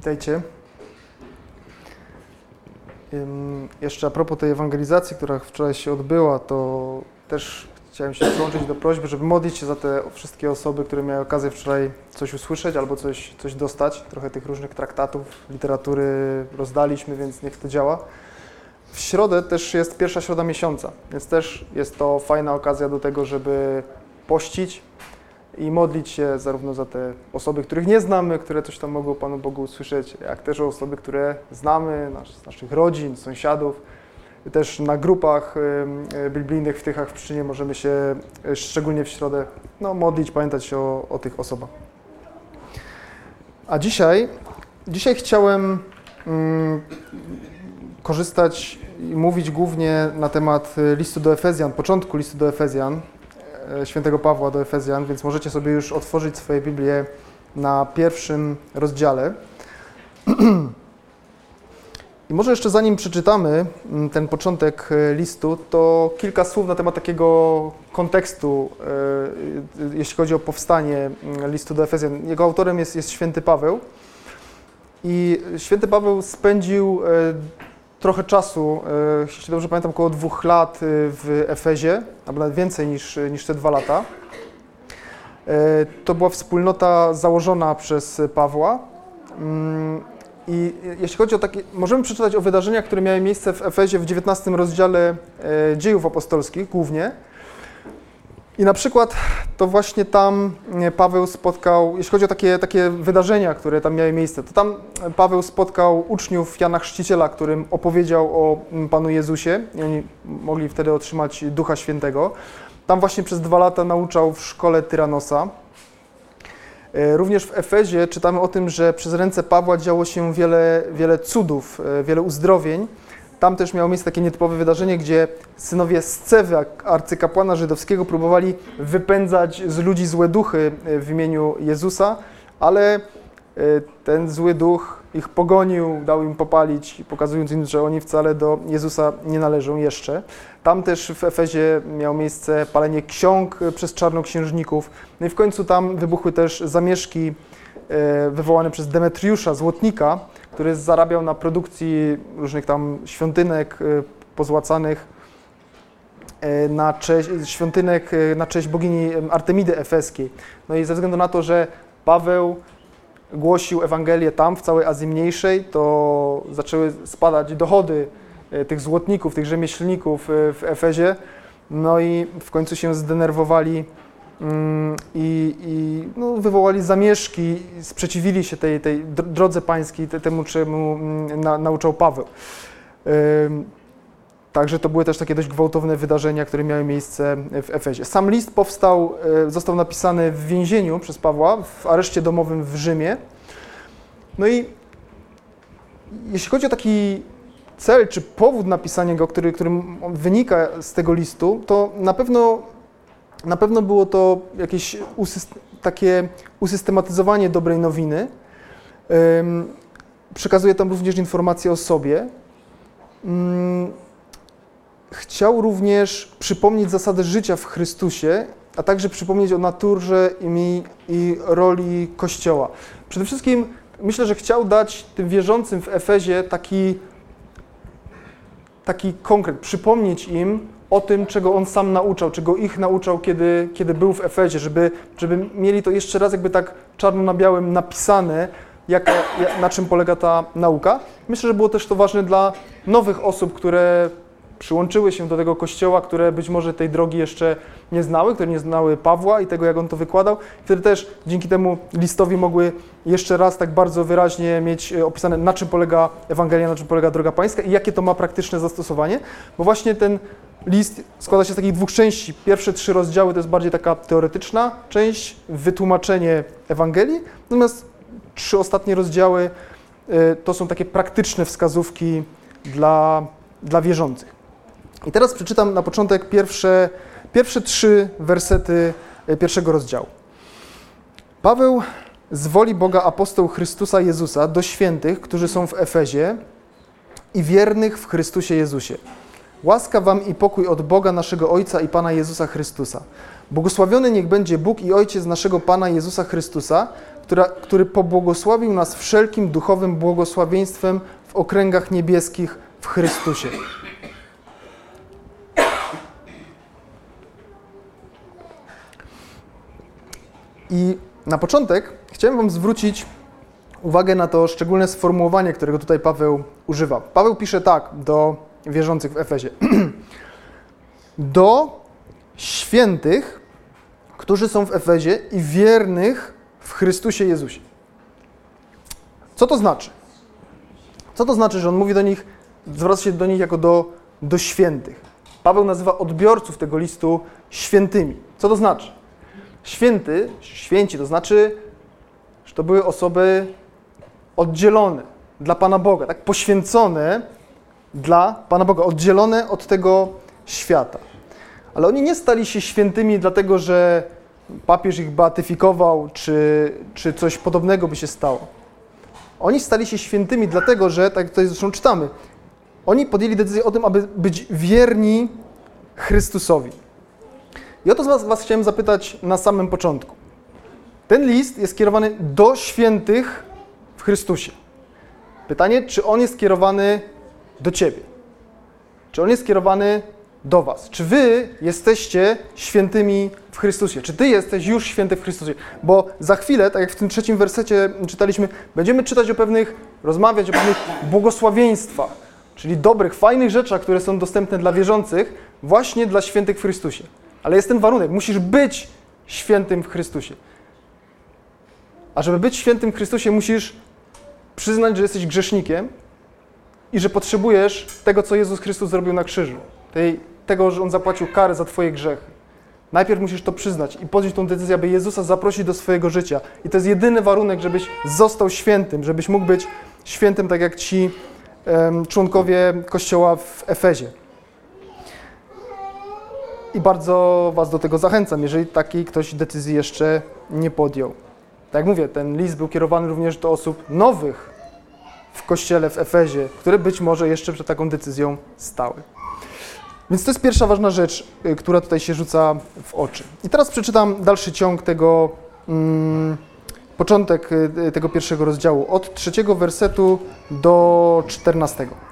Witajcie. Jeszcze a propos tej ewangelizacji, która wczoraj się odbyła, to też chciałem się przyłączyć do prośby, żeby modlić się za te wszystkie osoby, które miały okazję wczoraj coś usłyszeć albo coś, coś dostać. Trochę tych różnych traktatów, literatury rozdaliśmy, więc niech to działa. W środę też jest pierwsza środa miesiąca, więc też jest to fajna okazja do tego, żeby pościć, i modlić się zarówno za te osoby, których nie znamy, które coś tam mogą Panu Bogu usłyszeć, jak też o osoby, które znamy, nasz, z naszych rodzin, sąsiadów. Też na grupach biblijnych w Tychach w Pszczynie możemy się, e, szczególnie w środę, no, modlić, pamiętać o, o tych osobach. A dzisiaj, dzisiaj chciałem mm, korzystać i mówić głównie na temat e, listu do Efezjan, początku listu do Efezjan, świętego Pawła do Efezjan, więc możecie sobie już otworzyć swoje Biblię na pierwszym rozdziale. I może jeszcze zanim przeczytamy mm, ten początek e, listu, to kilka słów na temat takiego kontekstu, e, jeśli chodzi o powstanie mm, listu do Efezjan. Jego autorem jest, jest święty Paweł. I święty Paweł spędził trochę czasu, e, jeśli dobrze pamiętam, około dwóch lat e, w Efezie, albo nawet więcej niż, niż te dwa lata. E, to była wspólnota założona przez Pawła. Mm, I jeśli chodzi o takie, możemy przeczytać o wydarzeniach, które miały miejsce w Efezie w XIX rozdziale dziejów apostolskich głównie. I na przykład to właśnie tam Paweł spotkał, jeśli chodzi o takie, takie wydarzenia, które tam miały miejsce, to tam Paweł spotkał uczniów Jana Chrzciciela, którym opowiedział o Panu Jezusie i oni mogli wtedy otrzymać Ducha Świętego. Tam właśnie przez dwa lata nauczał w szkole Tyranosa. E, również w Efezie czytamy o tym, że przez ręce Pawła działo się wiele, wiele cudów, e, wiele uzdrowień. Tam też miało miejsce takie nietypowe wydarzenie, gdzie synowie Scewy, arcykapłana żydowskiego, próbowali wypędzać z ludzi złe duchy e, w imieniu Jezusa, ale e, ten zły duch ich pogonił, dał im popalić, pokazując im, że oni wcale do Jezusa nie należą jeszcze. Tam też w Efezie miało miejsce palenie ksiąg e, przez czarnoksiężników. No i w końcu tam wybuchły też zamieszki wywołane przez Demetriusza, złotnika, który zarabiał na produkcji różnych tam świątynek y, pozłacanych y, na cześć, świątynek y, na cześć bogini Artemidy Efeskiej. No i ze względu na to, że Paweł głosił Ewangelię tam, w całej Azji Mniejszej, to zaczęły spadać dochody tych złotników, tych rzemieślników w Efezie, no i w końcu się zdenerwowali i, i no, wywołali zamieszki, sprzeciwili się tej, tej drodze pańskiej, temu, czemu mm, na, nauczał Paweł. Także to były też takie dość gwałtowne wydarzenia, które miały miejsce w Efezie. Sam list powstał, e, został napisany w więzieniu przez Pawła, w areszcie domowym w Rzymie. No i jeśli chodzi o taki cel czy powód napisania go, który, który wynika z tego listu, to na pewno na pewno było to jakieś usyst takie usystematyzowanie dobrej nowiny. Przekazuje tam również informacje o sobie. Mm, chciał również przypomnieć zasady życia w Chrystusie, a także przypomnieć o naturze i, i roli Kościoła. Przede wszystkim myślę, że chciał dać tym wierzącym w Efezie taki, taki konkret, przypomnieć im o tym, czego on sam nauczał, czego ich nauczał, kiedy, kiedy był w Efezie, żeby, żeby mieli to jeszcze raz jakby tak czarno na białym napisane, jaka, na czym polega ta nauka. Myślę, że było też to ważne dla nowych osób, które przyłączyły się do tego kościoła, które być może tej drogi jeszcze nie znały, które nie znały Pawła i tego, jak on to wykładał. Wtedy też dzięki temu listowi mogły jeszcze raz tak bardzo wyraźnie mieć e, opisane, na czym polega Ewangelia, na czym polega droga pańska i jakie to ma praktyczne zastosowanie, bo właśnie ten list składa się z takich dwóch części. Pierwsze trzy rozdziały to jest bardziej taka teoretyczna część, wytłumaczenie Ewangelii, natomiast trzy ostatnie rozdziały e, to są takie praktyczne wskazówki dla, dla wierzących. I teraz przeczytam na początek pierwsze, pierwsze trzy wersety e, pierwszego rozdziału. Paweł z woli Boga apostoł Chrystusa Jezusa do świętych, którzy są w Efezie i wiernych w Chrystusie Jezusie. Łaska wam i pokój od Boga naszego Ojca i Pana Jezusa Chrystusa. Błogosławiony niech będzie Bóg i Ojciec naszego Pana Jezusa Chrystusa, która, który pobłogosławił nas wszelkim duchowym błogosławieństwem w okręgach niebieskich w Chrystusie. I na początek chciałem Wam zwrócić uwagę na to szczególne sformułowanie, którego tutaj Paweł używa. Paweł pisze tak do wierzących w Efezie. do świętych, którzy są w Efezie i wiernych w Chrystusie Jezusie. Co to znaczy? Co to znaczy, że on mówi do nich, zwraca się do nich jako do, do świętych? Paweł nazywa odbiorców tego listu świętymi. Co to znaczy? Święty, święci, to znaczy, że to były osoby oddzielone dla Pana Boga, tak poświęcone dla Pana Boga, oddzielone od tego świata. Ale oni nie stali się świętymi dlatego, że papież ich beatyfikował, czy, czy coś podobnego by się stało. Oni stali się świętymi dlatego, że, tak tutaj zresztą czytamy, oni podjęli decyzję o tym, aby być wierni Chrystusowi. I o to was, was chciałem zapytać na samym początku. Ten list jest kierowany do świętych w Chrystusie. Pytanie, czy on jest kierowany do ciebie? Czy on jest kierowany do was? Czy wy jesteście świętymi w Chrystusie? Czy ty jesteś już święty w Chrystusie? Bo za chwilę, tak jak w tym trzecim wersecie czytaliśmy, będziemy czytać o pewnych, rozmawiać o pewnych błogosławieństwach, czyli dobrych, fajnych rzeczach, które są dostępne dla wierzących, właśnie dla świętych w Chrystusie. Ale jest ten warunek, musisz być świętym w Chrystusie. A żeby być świętym w Chrystusie, musisz przyznać, że jesteś grzesznikiem i że potrzebujesz tego, co Jezus Chrystus zrobił na krzyżu. Tej, tego, że On zapłacił karę za Twoje grzechy. Najpierw musisz to przyznać i podjąć tą decyzję, aby Jezusa zaprosić do swojego życia. I to jest jedyny warunek, żebyś został świętym, żebyś mógł być świętym, tak jak ci um, członkowie Kościoła w Efezie. I bardzo Was do tego zachęcam, jeżeli takiej ktoś decyzji jeszcze nie podjął. Tak jak mówię, ten list był kierowany również do osób nowych w kościele w Efezie, które być może jeszcze przed taką decyzją stały. Więc to jest pierwsza ważna rzecz, y, która tutaj się rzuca w oczy. I teraz przeczytam dalszy ciąg tego, mm, początek y, tego pierwszego rozdziału, od trzeciego wersetu do czternastego.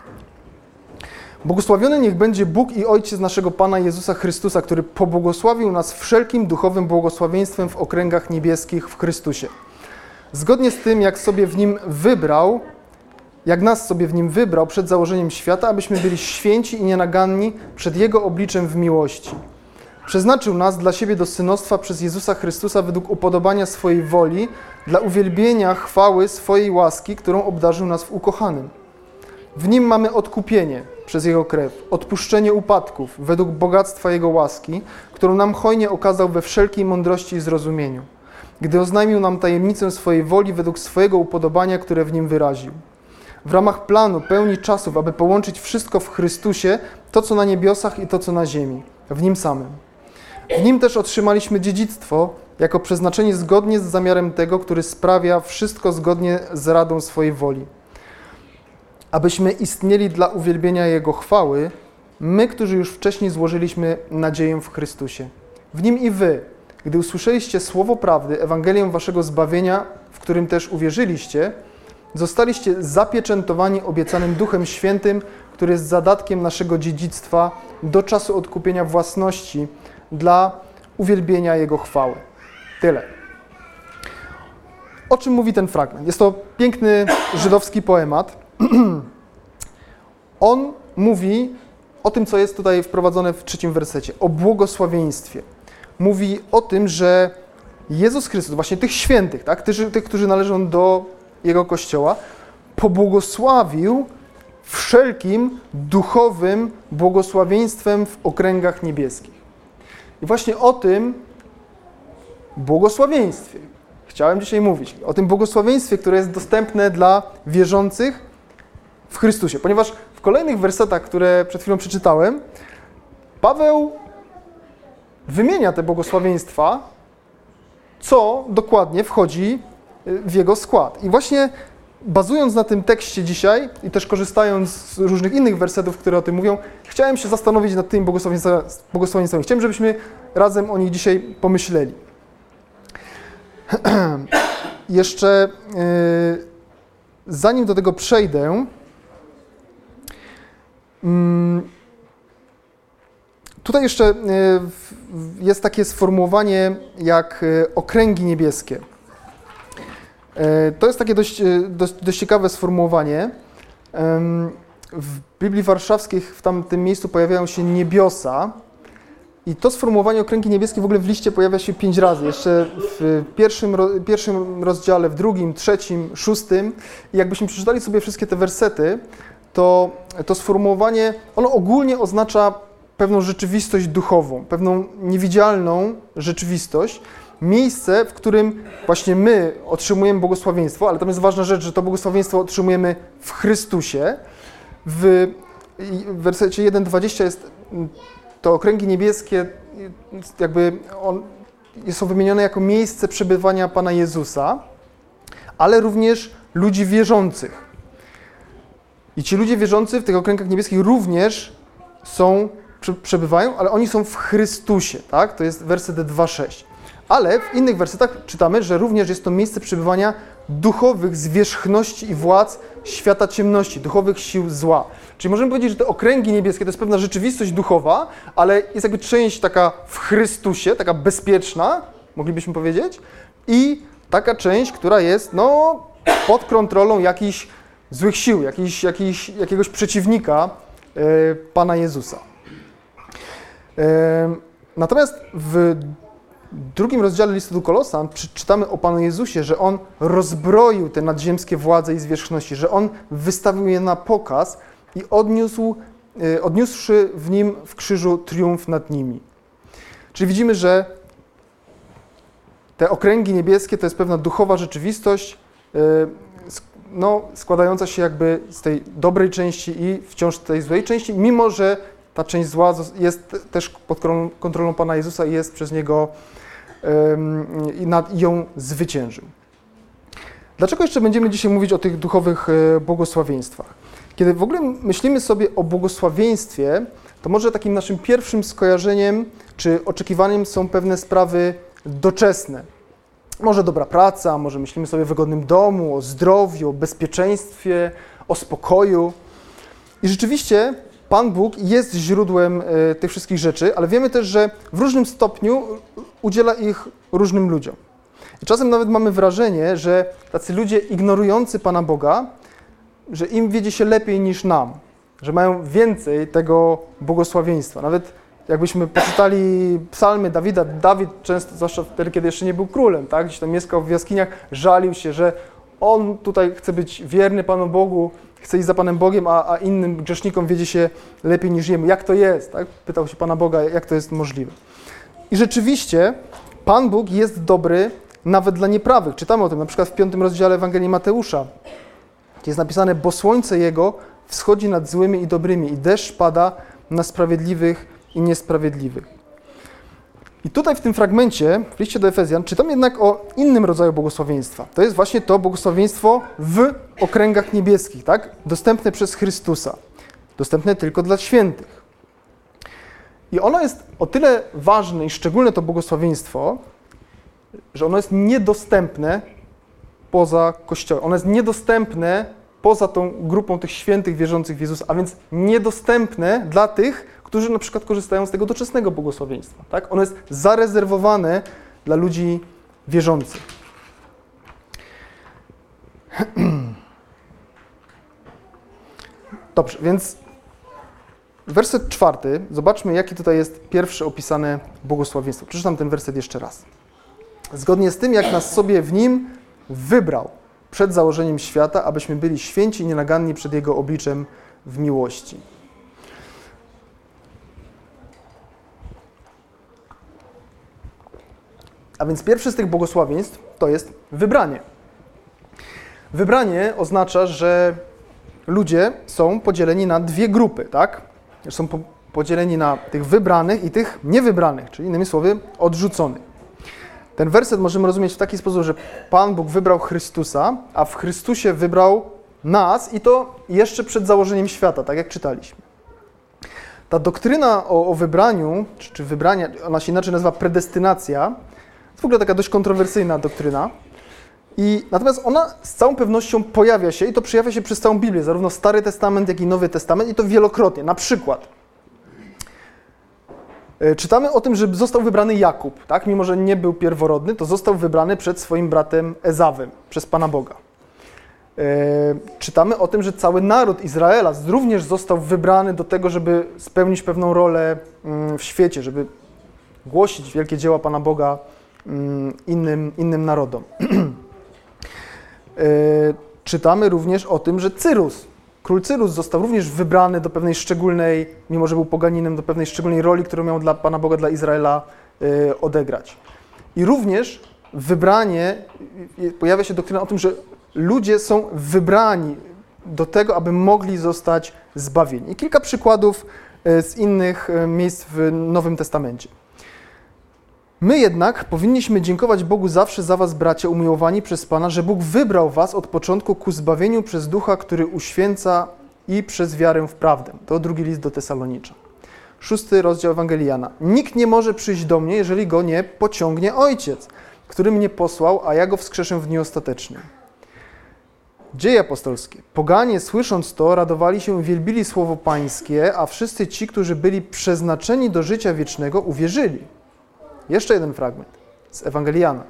Błogosławiony niech będzie Bóg i Ojciec naszego Pana Jezusa Chrystusa, który pobłogosławił nas wszelkim duchowym błogosławieństwem w okręgach niebieskich w Chrystusie. Zgodnie z tym, jak sobie w nim wybrał, jak nas sobie w nim wybrał przed założeniem świata, abyśmy byli święci i nienaganni przed Jego obliczem w miłości. Przeznaczył nas dla siebie do synostwa przez Jezusa Chrystusa według upodobania swojej woli, dla uwielbienia chwały swojej łaski, którą obdarzył nas w ukochanym. W nim mamy odkupienie przez Jego krew, odpuszczenie upadków według bogactwa Jego łaski, którą nam hojnie okazał we wszelkiej mądrości i zrozumieniu, gdy oznajmił nam tajemnicę swojej woli według swojego upodobania, które w nim wyraził. W ramach planu pełni czasów, aby połączyć wszystko w Chrystusie, to co na niebiosach i to co na ziemi, w Nim samym. W Nim też otrzymaliśmy dziedzictwo, jako przeznaczenie zgodnie z zamiarem tego, który sprawia wszystko zgodnie z radą swojej woli abyśmy istnieli dla uwielbienia Jego chwały, my, którzy już wcześniej złożyliśmy nadzieję w Chrystusie. W Nim i Wy, gdy usłyszeliście słowo prawdy, Ewangelię Waszego zbawienia, w którym też uwierzyliście, zostaliście zapieczętowani obiecanym Duchem Świętym, który jest zadatkiem naszego dziedzictwa do czasu odkupienia własności dla uwielbienia Jego chwały. Tyle. O czym mówi ten fragment? Jest to piękny żydowski poemat on mówi o tym, co jest tutaj wprowadzone w trzecim wersecie, o błogosławieństwie. Mówi o tym, że Jezus Chrystus, właśnie tych świętych, tak, tych, tych którzy należą do Jego Kościoła, pobłogosławił wszelkim duchowym błogosławieństwem w okręgach niebieskich. I właśnie o tym błogosławieństwie chciałem dzisiaj mówić. O tym błogosławieństwie, które jest dostępne dla wierzących w Chrystusie. Ponieważ w kolejnych wersetach, które przed chwilą przeczytałem, Paweł wymienia te błogosławieństwa, co dokładnie wchodzi y, w jego skład. I właśnie bazując na tym tekście dzisiaj i też korzystając z różnych innych wersetów, które o tym mówią, chciałem się zastanowić nad tymi błogosławieństwami. Chciałem, żebyśmy razem o nich dzisiaj pomyśleli. jeszcze zanim do tego przejdę, tutaj jeszcze jest takie sformułowanie jak okręgi niebieskie. To jest takie dość, dość, dość ciekawe sformułowanie. W Biblii Warszawskiej w tamtym miejscu pojawiają się niebiosa. I to sformułowanie okręgi niebieskie w ogóle w liście pojawia się pięć razy. Jeszcze w pierwszym, pierwszym rozdziale, w drugim, trzecim, szóstym. I jakbyśmy przeczytali sobie wszystkie te wersety, to to sformułowanie, ono ogólnie oznacza pewną rzeczywistość duchową, pewną niewidzialną rzeczywistość, miejsce, w którym właśnie my otrzymujemy błogosławieństwo, ale tam jest ważna rzecz, że to błogosławieństwo otrzymujemy w Chrystusie. W wersecie 1.20 jest to okręgi niebieskie, jakby on, są wymienione jako miejsce przebywania Pana Jezusa, ale również ludzi wierzących. I ci ludzie wierzący w tych okręgach niebieskich również są, przebywają, ale oni są w Chrystusie, tak? To jest werset 2.6. Ale w innych wersetach czytamy, że również jest to miejsce przebywania duchowych zwierzchności i władz świata ciemności, duchowych sił zła. Czyli możemy powiedzieć, że te okręgi niebieskie to jest pewna rzeczywistość duchowa, ale jest jakby część taka w Chrystusie, taka bezpieczna, moglibyśmy powiedzieć, i taka część, która jest no, pod kontrolą jakichś złych sił, jakiś, jakiś, jakiegoś przeciwnika e, Pana Jezusa. E, natomiast w drugim rozdziale listu do Kolosan czytamy o Panu Jezusie, że On rozbroił te nadziemskie władze i zwierzchności, że On wystawił je na pokaz i odniósł, e, odniósłszy w Nim w krzyżu triumf nad nimi. Czyli widzimy, że te okręgi niebieskie to jest pewna duchowa rzeczywistość, no, składająca się jakby z tej dobrej części i wciąż tej złej części, mimo że ta część zła jest też pod kontrolą Pana Jezusa i jest przez Niego i, nad, ją zwyciężył. Dlaczego jeszcze będziemy dzisiaj mówić o tych duchowych e, błogosławieństwach? Kiedy w ogóle myślimy sobie o błogosławieństwie, to może takim naszym pierwszym skojarzeniem czy oczekiwaniem są pewne sprawy doczesne. Może dobra praca, może myślimy sobie o wygodnym domu, o zdrowiu, o bezpieczeństwie, o spokoju. I rzeczywiście Pan Bóg jest źródłem e, tych wszystkich rzeczy, ale wiemy też, że w różnym stopniu udziela ich różnym ludziom. I czasem nawet mamy wrażenie, że tacy ludzie ignorujący Pana Boga, że im wiedzie się lepiej niż nam, że mają więcej tego błogosławieństwa. Nawet jakbyśmy poczytali psalmy Dawida, Dawid często, zwłaszcza wtedy, kiedy jeszcze nie był królem, tak, gdzieś tam mieszkał w jaskiniach, żalił się, że on tutaj chce być wierny Panu Bogu, chce iść za Panem Bogiem, a, a innym grzesznikom wiedzie się lepiej niż jemu. Jak to jest? Tak? Pytał się Pana Boga, jak to jest możliwe. I rzeczywiście Pan Bóg jest dobry nawet dla nieprawych. Czytamy o tym na przykład w piątym rozdziale Ewangelii Mateusza. Gdzie jest napisane, bo słońce Jego wschodzi nad złymi i dobrymi i deszcz pada na sprawiedliwych i niesprawiedliwych. I tutaj w tym fragmencie, w liście do Efezjan, czytam jednak o innym rodzaju błogosławieństwa. To jest właśnie to błogosławieństwo w okręgach niebieskich, tak? Dostępne przez Chrystusa. Dostępne tylko dla świętych. I ono jest o tyle ważne i szczególne to błogosławieństwo, że ono jest niedostępne poza Kościołem. Ono jest niedostępne poza tą grupą tych świętych wierzących w Jezusa, a więc niedostępne dla tych, którzy na przykład korzystają z tego doczesnego błogosławieństwa. Tak? Ono jest zarezerwowane dla ludzi wierzących. Dobrze, więc werset czwarty. Zobaczmy, jakie tutaj jest pierwsze opisane błogosławieństwo. Przeczytam ten werset jeszcze raz. Zgodnie z tym, jak nas sobie w nim wybrał przed założeniem świata, abyśmy byli święci i nienaganni przed Jego obliczem w miłości. A więc pierwszy z tych błogosławieństw to jest wybranie. Wybranie oznacza, że ludzie są podzieleni na dwie grupy, tak? Są podzieleni na tych wybranych i tych niewybranych, czyli innymi słowy odrzuconych. Ten werset możemy rozumieć w taki sposób, że Pan Bóg wybrał Chrystusa, a w Chrystusie wybrał nas i to jeszcze przed założeniem świata, tak jak czytaliśmy. Ta doktryna o, o wybraniu, czy, czy wybrania, ona się inaczej nazywa predestynacja, w ogóle taka dość kontrowersyjna doktryna. I natomiast ona z całą pewnością pojawia się i to przejawia się przez całą Biblię, zarówno Stary Testament, jak i Nowy Testament i to wielokrotnie. Na przykład e, czytamy o tym, że został wybrany Jakub, tak? Mimo, że nie był pierworodny, to został wybrany przed swoim bratem Ezawem, przez Pana Boga. E, czytamy o tym, że cały naród Izraela również został wybrany do tego, żeby spełnić pewną rolę mm, w świecie, żeby głosić wielkie dzieła Pana Boga innym, innym narodom. E, czytamy również o tym, że Cyrus, król Cyrus został również wybrany do pewnej szczególnej, mimo że był poganinem, do pewnej szczególnej roli, którą miał dla Pana Boga, dla Izraela e, odegrać. I również wybranie, pojawia się doktryna o tym, że ludzie są wybrani do tego, aby mogli zostać zbawieni. I kilka przykładów e, z innych miejsc w Nowym Testamencie. My jednak powinniśmy dziękować Bogu zawsze za was, bracia umiłowani przez Pana, że Bóg wybrał was od początku ku zbawieniu przez Ducha, który uświęca i przez wiarę w prawdę. To drugi list do Tesalonicza. Szósty rozdział Ewangeliana. Nikt nie może przyjść do mnie, jeżeli go nie pociągnie Ojciec, który mnie posłał, a ja go wskrzeszę w dniu ostatecznym. Dzieje apostolskie. Poganie, słysząc to, radowali się i wielbili słowo Pańskie, a wszyscy ci, którzy byli przeznaczeni do życia wiecznego, uwierzyli. Jeszcze jeden fragment z Ewangeliana.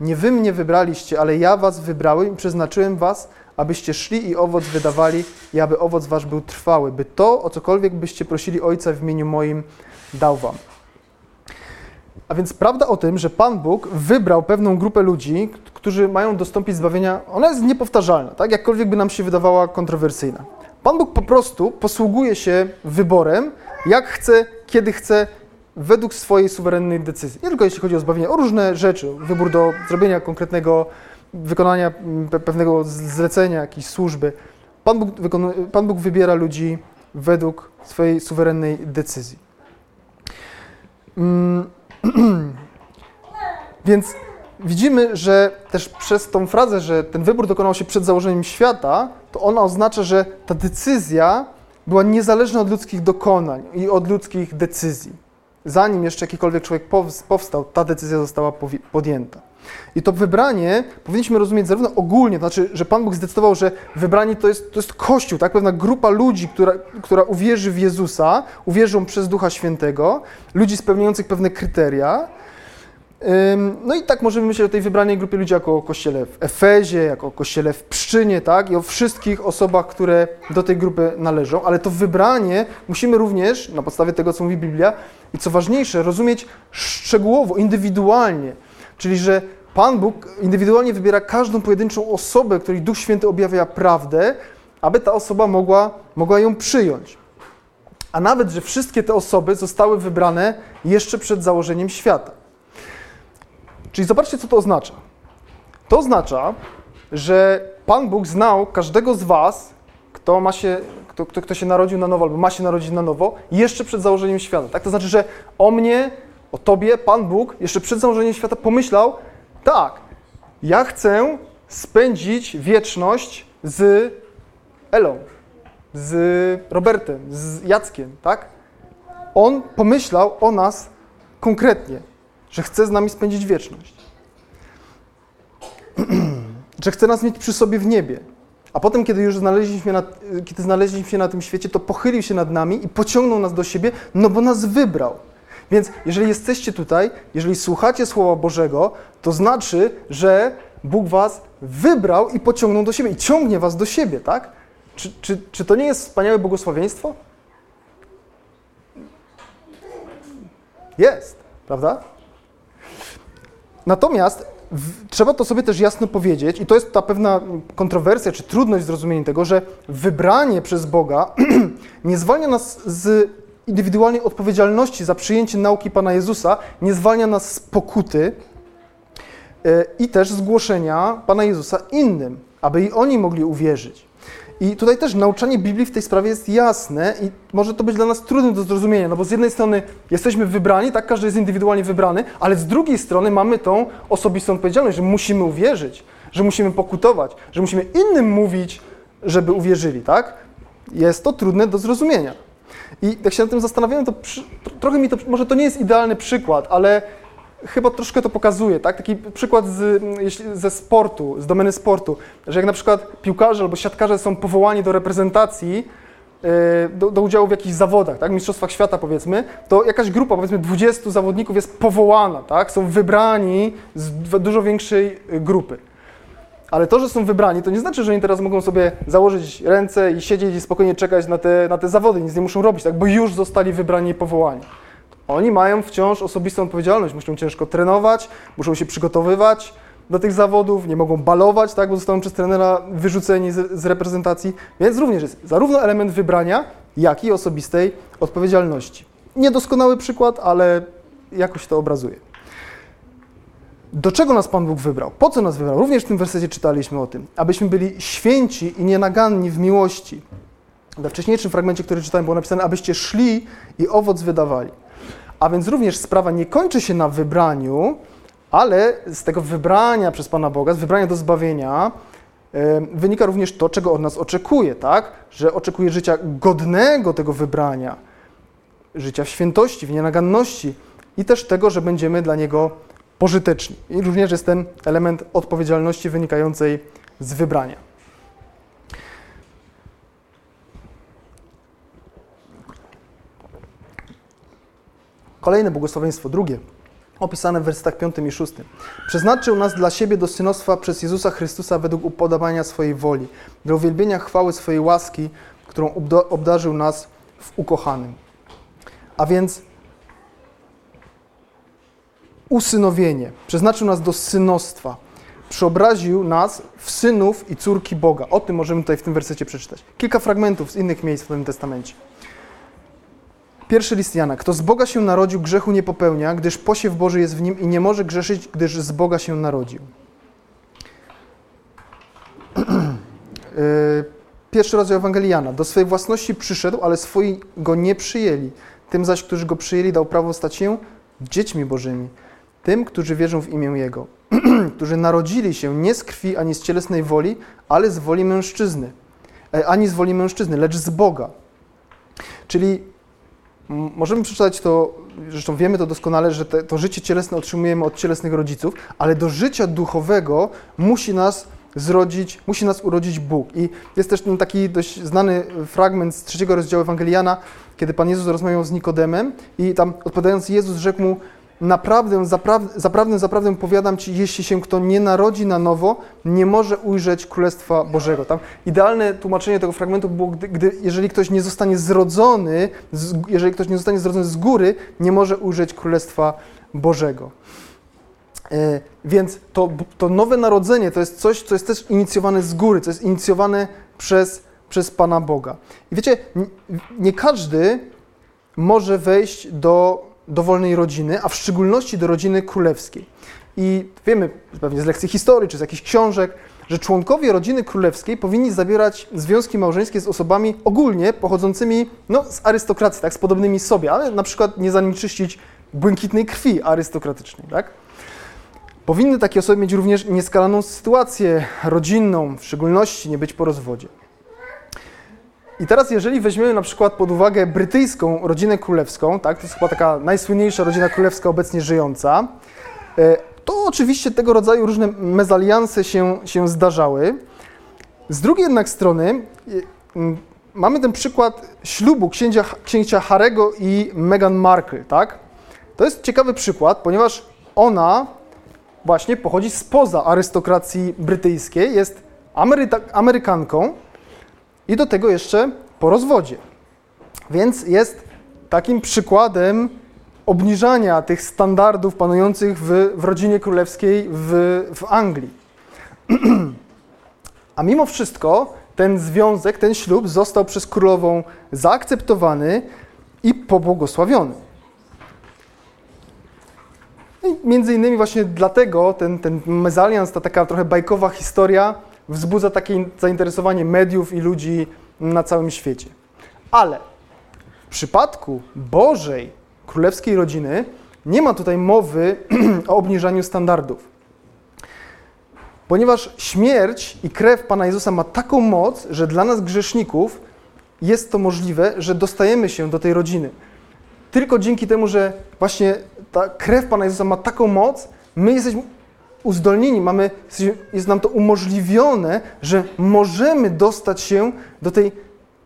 Nie wy mnie wybraliście, ale ja was wybrałem i przeznaczyłem was, abyście szli i owoc wydawali i aby owoc wasz był trwały, by to, o cokolwiek byście prosili Ojca w imieniu moim, dał wam. A więc prawda o tym, że Pan Bóg wybrał pewną grupę ludzi, którzy mają dostąpić zbawienia, ona jest niepowtarzalna, tak? jakkolwiek by nam się wydawała kontrowersyjna. Pan Bóg po prostu posługuje się wyborem, jak chce, kiedy chce według swojej suwerennej decyzji. Nie tylko jeśli chodzi o zbawienie, o różne rzeczy, wybór do zrobienia konkretnego, wykonania mm, pewnego zlecenia, jakiejś służby. Pan Bóg, Pan Bóg wybiera ludzi według swojej suwerennej decyzji. Mm, więc widzimy, że też przez tą frazę, że ten wybór dokonał się przed założeniem świata, to ona oznacza, że ta decyzja była niezależna od ludzkich dokonań i od ludzkich decyzji zanim jeszcze jakikolwiek człowiek powstał, ta decyzja została podjęta. I to wybranie powinniśmy rozumieć zarówno ogólnie, to znaczy, że Pan Bóg zdecydował, że wybranie to jest, to jest Kościół, tak? pewna grupa ludzi, która, która uwierzy w Jezusa, uwierzą przez Ducha Świętego, ludzi spełniających pewne kryteria, no i tak możemy myśleć o tej wybranej grupie ludzi jako o kościele w Efezie, jako o kościele w Pszczynie, tak? I o wszystkich osobach, które do tej grupy należą, ale to wybranie musimy również, na podstawie tego, co mówi Biblia, i co ważniejsze, rozumieć szczegółowo, indywidualnie. Czyli, że Pan Bóg indywidualnie wybiera każdą pojedynczą osobę, której Duch Święty objawia prawdę, aby ta osoba mogła, mogła ją przyjąć. A nawet, że wszystkie te osoby zostały wybrane jeszcze przed założeniem świata. Czyli zobaczcie, co to oznacza. To oznacza, że Pan Bóg znał każdego z Was, kto, ma się, kto, kto, kto się narodził na nowo albo ma się narodzić na nowo, jeszcze przed założeniem świata. Tak? To znaczy, że o mnie, o Tobie, Pan Bóg jeszcze przed założeniem świata pomyślał, tak, ja chcę spędzić wieczność z Elą, z Robertem, z Jackiem, tak? On pomyślał o nas konkretnie że chce z nami spędzić wieczność. że chce nas mieć przy sobie w niebie. A potem, kiedy już znaleźliśmy, na, kiedy znaleźliśmy się na tym świecie, to pochylił się nad nami i pociągnął nas do siebie, no bo nas wybrał. Więc jeżeli jesteście tutaj, jeżeli słuchacie Słowa Bożego, to znaczy, że Bóg was wybrał i pociągnął do siebie i ciągnie was do siebie, tak? Czy, czy, czy to nie jest wspaniałe błogosławieństwo? Jest, prawda? Natomiast w, trzeba to sobie też jasno powiedzieć, i to jest ta pewna kontrowersja czy trudność w zrozumieniu tego, że wybranie przez Boga nie zwalnia nas z indywidualnej odpowiedzialności za przyjęcie nauki Pana Jezusa, nie zwalnia nas z pokuty yy, i też zgłoszenia Pana Jezusa innym, aby i oni mogli uwierzyć. I tutaj też nauczanie Biblii w tej sprawie jest jasne i może to być dla nas trudne do zrozumienia, no bo z jednej strony jesteśmy wybrani, tak, każdy jest indywidualnie wybrany, ale z drugiej strony mamy tą osobistą odpowiedzialność, że musimy uwierzyć, że musimy pokutować, że musimy innym mówić, żeby uwierzyli, tak? Jest to trudne do zrozumienia. I jak się nad tym zastanawiałem, to przy, trochę mi to, może to nie jest idealny przykład, ale chyba troszkę to pokazuje, tak? Taki przykład z, ze sportu, z domeny sportu, że jak na przykład piłkarze albo siatkarze są powołani do reprezentacji, e, do, do, udziału w jakichś zawodach, tak, mistrzostwach świata powiedzmy, to jakaś grupa, powiedzmy 20 zawodników jest powołana, tak, są wybrani z dużo większej grupy. Ale to, że są wybrani, to nie znaczy, że oni teraz mogą sobie założyć ręce i siedzieć i spokojnie czekać na te, na te zawody, nic nie muszą robić, tak, bo już zostali wybrani i powołani. Oni mają wciąż osobistą odpowiedzialność, muszą ciężko trenować, muszą się przygotowywać do tych zawodów, nie mogą balować, tak, bo zostaną przez trenera wyrzuceni z, z reprezentacji, więc również jest zarówno element wybrania, jak i osobistej odpowiedzialności. Niedoskonały przykład, ale jakoś to obrazuje. Do czego nas Pan Bóg wybrał? Po co nas wybrał? Również w tym wersecie czytaliśmy o tym. Abyśmy byli święci i nienaganni w miłości. We wcześniejszym fragmencie, który czytałem, było napisane, abyście szli i owoc wydawali. A więc również sprawa nie kończy się na wybraniu, ale z tego wybrania przez Pana Boga, z wybrania do zbawienia, wynika również to, czego od nas oczekuje, tak? Że oczekuje życia godnego tego wybrania, życia w świętości, w nienaganności i też tego, że będziemy dla Niego pożyteczni. I również jest ten element odpowiedzialności wynikającej z wybrania. Kolejne błogosławieństwo, drugie, opisane w wersetach 5 i 6. Przeznaczył nas dla siebie do synostwa przez Jezusa Chrystusa według upodobania swojej woli, do uwielbienia chwały swojej łaski, którą obdarzył nas w ukochanym. A więc usynowienie. Przeznaczył nas do synostwa. Przeobraził nas w synów i córki Boga. O tym możemy tutaj w tym wersecie przeczytać. Kilka fragmentów z innych miejsc w Nowym Testamencie. Pierwszy list Jana. Kto z Boga się narodził, grzechu nie popełnia, gdyż posiew Boży jest w nim i nie może grzeszyć, gdyż z Boga się narodził. Y, pierwszy rozdział Ewangelii Jana. Do swojej własności przyszedł, ale swoi go nie przyjęli. Tym zaś, którzy go przyjęli, dał prawo stać się dziećmi Bożymi. Tym, którzy wierzą w imię Jego. którzy narodzili się nie z krwi ani z cielesnej woli, ale z woli mężczyzny. E, ani z woli mężczyzny, lecz z Boga. Czyli możemy przeczytać to, zresztą wiemy to doskonale, że te, to życie cielesne otrzymujemy od cielesnych rodziców, ale do życia duchowego musi nas zrodzić, musi nas urodzić Bóg. I jest też ten taki dość znany fragment z trzeciego rozdziału Ewangeliana, kiedy Pan Jezus rozmawiał z Nikodemem i tam odpowiadając Jezus rzekł mu, Naprawdę, zaprawdę, zaprawdę, powiadam Ci, jeśli się kto nie narodzi na nowo, nie może ujrzeć Królestwa Bożego. Tam idealne tłumaczenie tego fragmentu było, gdy, gdy jeżeli ktoś nie zostanie zrodzony, z, jeżeli ktoś nie zostanie zrodzony z góry, nie może ujrzeć Królestwa Bożego. E, więc to, to nowe narodzenie to jest coś, co jest też inicjowane z góry, co jest inicjowane przez, przez Pana Boga. I wiecie, nie każdy może wejść do dowolnej rodziny, a w szczególności do rodziny królewskiej. I wiemy pewnie z lekcji historii czy z jakichś książek, że członkowie rodziny królewskiej powinni zawierać związki małżeńskie z osobami ogólnie pochodzącymi no, z arystokracji, tak, z podobnymi sobie, ale na przykład nie zanieczyścić błękitnej krwi arystokratycznej. Tak? Powinny takie osoby mieć również nieskalaną sytuację rodzinną, w szczególności nie być po rozwodzie. I teraz, jeżeli weźmiemy na przykład pod uwagę brytyjską rodzinę królewską, tak, to jest chyba taka najsłynniejsza rodzina królewska obecnie żyjąca, e, to oczywiście tego rodzaju różne mezalianse się, się zdarzały. Z drugiej jednak strony e, mamy ten przykład ślubu księcia, księcia Harego i Meghan Markle, tak? To jest ciekawy przykład, ponieważ ona właśnie pochodzi spoza arystokracji brytyjskiej, jest Ameryka, Amerykanką, i do tego jeszcze po rozwodzie. Więc jest takim przykładem obniżania tych standardów panujących w, w rodzinie królewskiej w, w Anglii. A mimo wszystko ten związek, ten ślub został przez królową zaakceptowany i pobłogosławiony. No I między innymi właśnie dlatego ten, ten mezalians, ta taka trochę bajkowa historia wzbudza takie zainteresowanie mediów i ludzi na całym świecie. Ale w przypadku Bożej królewskiej rodziny nie ma tutaj mowy o obniżaniu standardów. Ponieważ śmierć i krew Pana Jezusa ma taką moc, że dla nas grzeszników jest to możliwe, że dostajemy się do tej rodziny. tylko dzięki temu, że właśnie ta krew Pana Jezusa ma taką moc, my jesteśmy uzdolnieni, mamy, jest nam to umożliwione, że możemy dostać się do tej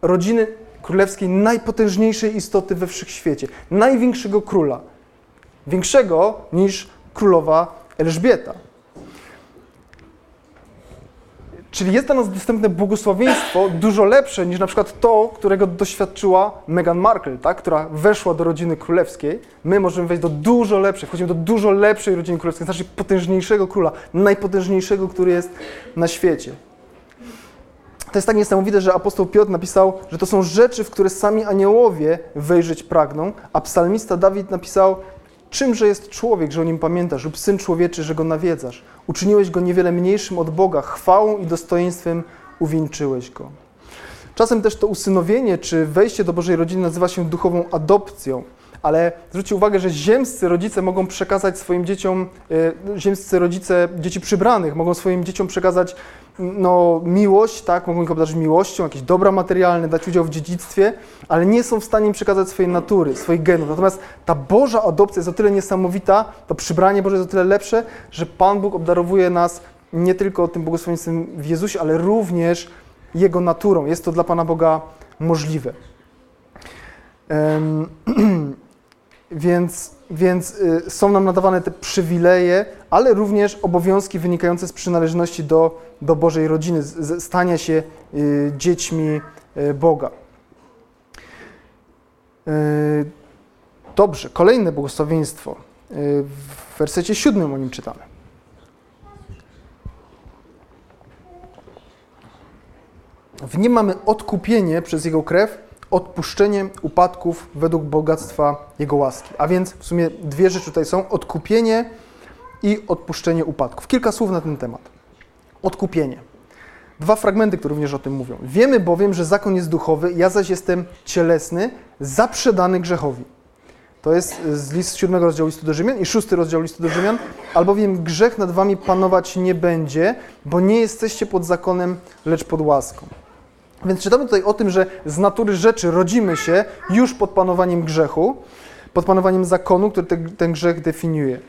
rodziny królewskiej najpotężniejszej istoty we wszechświecie, największego króla, większego niż królowa Elżbieta. Czyli jest dla nas dostępne błogosławieństwo dużo lepsze niż na przykład to, którego doświadczyła Meghan Markle, tak? która weszła do rodziny królewskiej. My możemy wejść do dużo lepszej, wchodzimy do dużo lepszej rodziny królewskiej, znaczy potężniejszego króla, najpotężniejszego, który jest na świecie. To jest tak niesamowite, że apostoł Piotr napisał, że to są rzeczy, w które sami aniołowie wejrzeć pragną, a psalmista Dawid napisał, Czymże jest człowiek, że o nim pamiętasz, lub syn człowieczy, że go nawiedzasz? Uczyniłeś go niewiele mniejszym od Boga, chwałą i dostojeństwem uwieńczyłeś go. Czasem też to usynowienie czy wejście do Bożej rodziny nazywa się duchową adopcją ale zwróćcie uwagę, że ziemscy rodzice mogą przekazać swoim dzieciom, e, ziemscy rodzice dzieci przybranych mogą swoim dzieciom przekazać no, miłość, tak, mogą ich obdarzyć miłością, jakieś dobra materialne, dać udział w dziedzictwie, ale nie są w stanie im przekazać swojej natury, swoich genów. Natomiast ta Boża adopcja jest o tyle niesamowita, to przybranie Boże jest o tyle lepsze, że Pan Bóg obdarowuje nas nie tylko tym błogosławieństwem w Jezusie, ale również Jego naturą. Jest to dla Pana Boga możliwe. Um, Więc, więc y, są nam nadawane te przywileje, ale również obowiązki wynikające z przynależności do, do Bożej rodziny, z, stania się y, dziećmi y, Boga. Dobrze, kolejne błogosławieństwo. W wersecie siódmym o nim czytamy. W nim mamy odkupienie przez Jego krew, odpuszczenie upadków według bogactwa Jego łaski. A więc w sumie dwie rzeczy tutaj są: odkupienie i odpuszczenie upadków. Kilka słów na ten temat. Odkupienie. Dwa fragmenty, które również o tym mówią. Wiemy bowiem, że zakon jest duchowy, ja zaś jestem cielesny, zaprzedany grzechowi. To jest z list siódmego rozdziału listu do Rzymian i szósty rozdział listu do Rzymian. Albowiem grzech nad wami panować nie będzie, bo nie jesteście pod zakonem, lecz pod łaską. Więc czytamy tutaj o tym, że z natury rzeczy rodzimy się już pod panowaniem grzechu, pod panowaniem zakonu, który ten, ten grzech definiuje.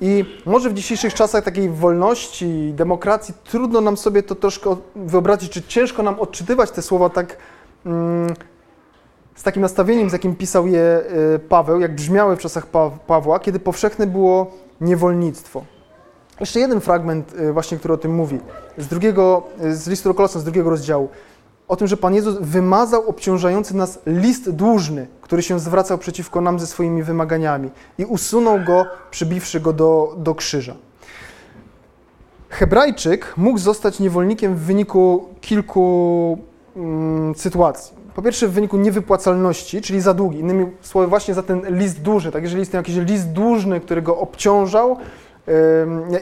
I może w dzisiejszych czasach takiej wolności, demokracji trudno nam sobie to troszkę wyobrazić, czy ciężko nam odczytywać te słowa tak mm, z takim nastawieniem, z jakim pisał je y, Paweł, jak brzmiały w czasach pa Pawła, kiedy powszechne było niewolnictwo. Jeszcze jeden fragment y, właśnie, który o tym mówi, z drugiego, y, z listu do z drugiego rozdziału o tym, że Pan Jezus wymazał obciążający nas list dłużny, który się zwracał przeciwko nam ze swoimi wymaganiami i usunął go, przybiwszy go do, do krzyża. Hebrajczyk mógł zostać niewolnikiem w wyniku kilku mm, sytuacji. Po pierwsze, w wyniku niewypłacalności, czyli za długi. Innymi słowy, właśnie za ten list dłużny. Tak, jeżeli istniał jakiś list dłużny, który go obciążał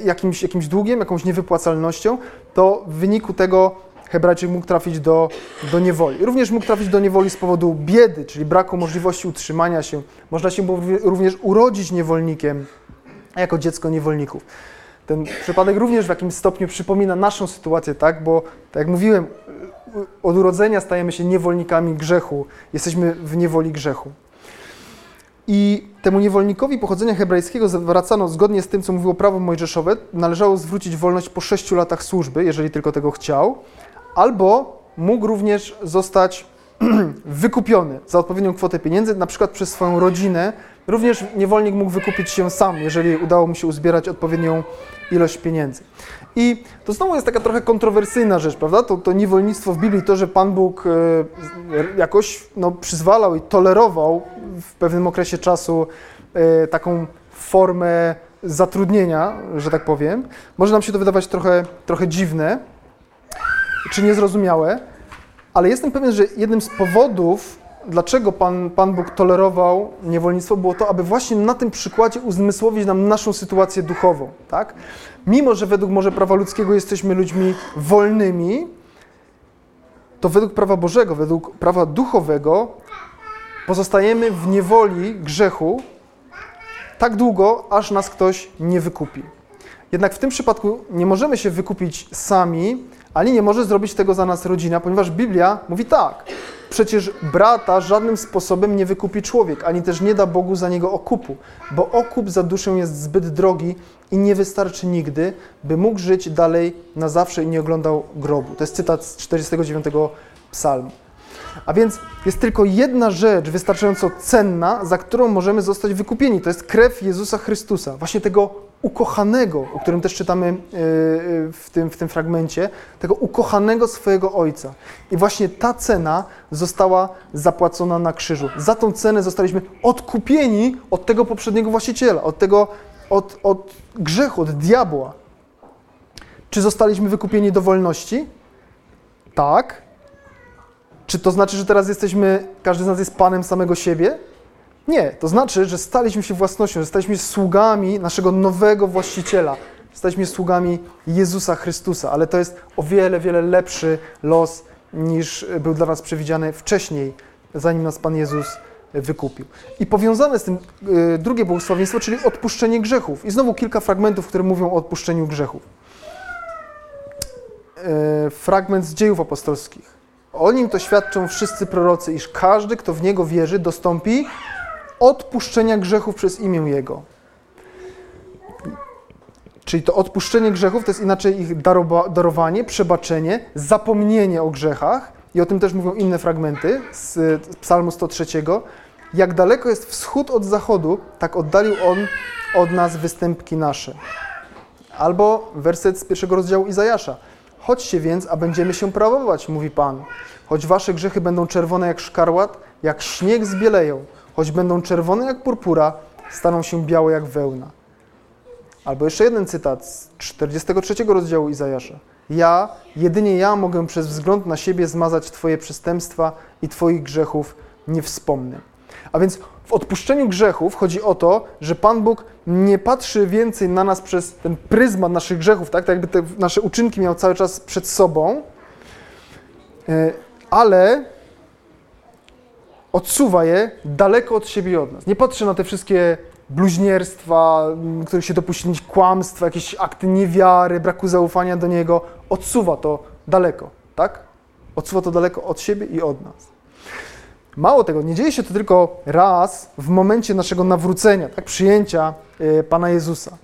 jakimś, jakimś długiem, jakąś niewypłacalnością, to w wyniku tego Hebrajczyk mógł trafić do, do niewoli. Również mógł trafić do niewoli z powodu biedy, czyli braku możliwości utrzymania się. Można się również urodzić niewolnikiem, jako dziecko niewolników. Ten przypadek również w jakimś stopniu przypomina naszą sytuację, tak? Bo, tak jak mówiłem, od urodzenia stajemy się niewolnikami grzechu, jesteśmy w niewoli grzechu. I temu niewolnikowi pochodzenia hebrajskiego zwracano, zgodnie z tym, co mówiło prawo mojżeszowe, należało zwrócić wolność po sześciu latach służby, jeżeli tylko tego chciał, albo mógł również zostać wykupiony za odpowiednią kwotę pieniędzy, na przykład przez swoją rodzinę. Również niewolnik mógł wykupić się sam, jeżeli udało mu się uzbierać odpowiednią ilość pieniędzy. I to znowu jest taka trochę kontrowersyjna rzecz, prawda? To, to niewolnictwo w Biblii, to, że Pan Bóg e, jakoś no, przyzwalał i tolerował w pewnym okresie czasu e, taką formę zatrudnienia, że tak powiem, może nam się to wydawać trochę, trochę dziwne, czy niezrozumiałe, ale jestem pewien, że jednym z powodów, dlaczego Pan, Pan Bóg tolerował niewolnictwo, było to, aby właśnie na tym przykładzie uzmysłowić nam naszą sytuację duchową. Tak? Mimo, że według może prawa ludzkiego jesteśmy ludźmi wolnymi, to według prawa Bożego, według prawa duchowego pozostajemy w niewoli grzechu tak długo, aż nas ktoś nie wykupi. Jednak w tym przypadku nie możemy się wykupić sami, ani nie może zrobić tego za nas rodzina, ponieważ Biblia mówi tak. Przecież brata żadnym sposobem nie wykupi człowiek, ani też nie da Bogu za niego okupu, bo okup za duszę jest zbyt drogi i nie wystarczy nigdy, by mógł żyć dalej na zawsze i nie oglądał grobu. To jest cytat z 49 psalmu. A więc jest tylko jedna rzecz wystarczająco cenna, za którą możemy zostać wykupieni. To jest krew Jezusa Chrystusa, właśnie tego ukochanego, o którym też czytamy e, e, w tym, w tym fragmencie, tego ukochanego swojego Ojca. I właśnie ta cena została zapłacona na krzyżu. Za tą cenę zostaliśmy odkupieni od tego poprzedniego właściciela, od tego, od, od grzechu, od diabła. Czy zostaliśmy wykupieni do wolności? Tak. Czy to znaczy, że teraz jesteśmy, każdy z nas jest panem samego siebie? Nie, to znaczy, że staliśmy się własnością, że staliśmy sługami naszego nowego właściciela. Staliśmy sługami Jezusa Chrystusa, ale to jest o wiele, wiele lepszy los niż był dla nas przewidziany wcześniej, zanim nas Pan Jezus wykupił. I powiązane z tym y, drugie błogosławieństwo, czyli odpuszczenie grzechów. I znowu kilka fragmentów, które mówią o odpuszczeniu grzechów. Y, fragment z dziejów apostolskich. O nim to świadczą wszyscy prorocy, iż każdy, kto w niego wierzy, dostąpi odpuszczenia grzechów przez imię Jego. Czyli to odpuszczenie grzechów to jest inaczej ich darowanie, przebaczenie, zapomnienie o grzechach. I o tym też mówią inne fragmenty z Psalmu 103. Jak daleko jest wschód od zachodu, tak oddalił On od nas występki nasze. Albo werset z pierwszego rozdziału Izajasza. Chodźcie więc, a będziemy się prawować, mówi Pan. Choć wasze grzechy będą czerwone jak szkarłat, jak śnieg zbieleją, choć będą czerwone jak purpura, staną się białe jak wełna. Albo jeszcze jeden cytat z 43 rozdziału Izajasza. Ja, jedynie ja mogę przez wzgląd na siebie zmazać Twoje przestępstwa i Twoich grzechów nie wspomnę. A więc w odpuszczeniu grzechów chodzi o to, że Pan Bóg nie patrzy więcej na nas przez ten pryzmat naszych grzechów, tak, tak jakby te nasze uczynki miał cały czas przed sobą, e, ale odsuwa je daleko od siebie i od nas. Nie patrzy na te wszystkie bluźnierstwa, których się dopuścili, kłamstwa, jakieś akty niewiary, braku zaufania do Niego. Odsuwa to daleko, tak? Odsuwa to daleko od siebie i od nas. Mało tego, nie dzieje się to tylko raz w momencie naszego nawrócenia, tak, przyjęcia y, Pana Jezusa.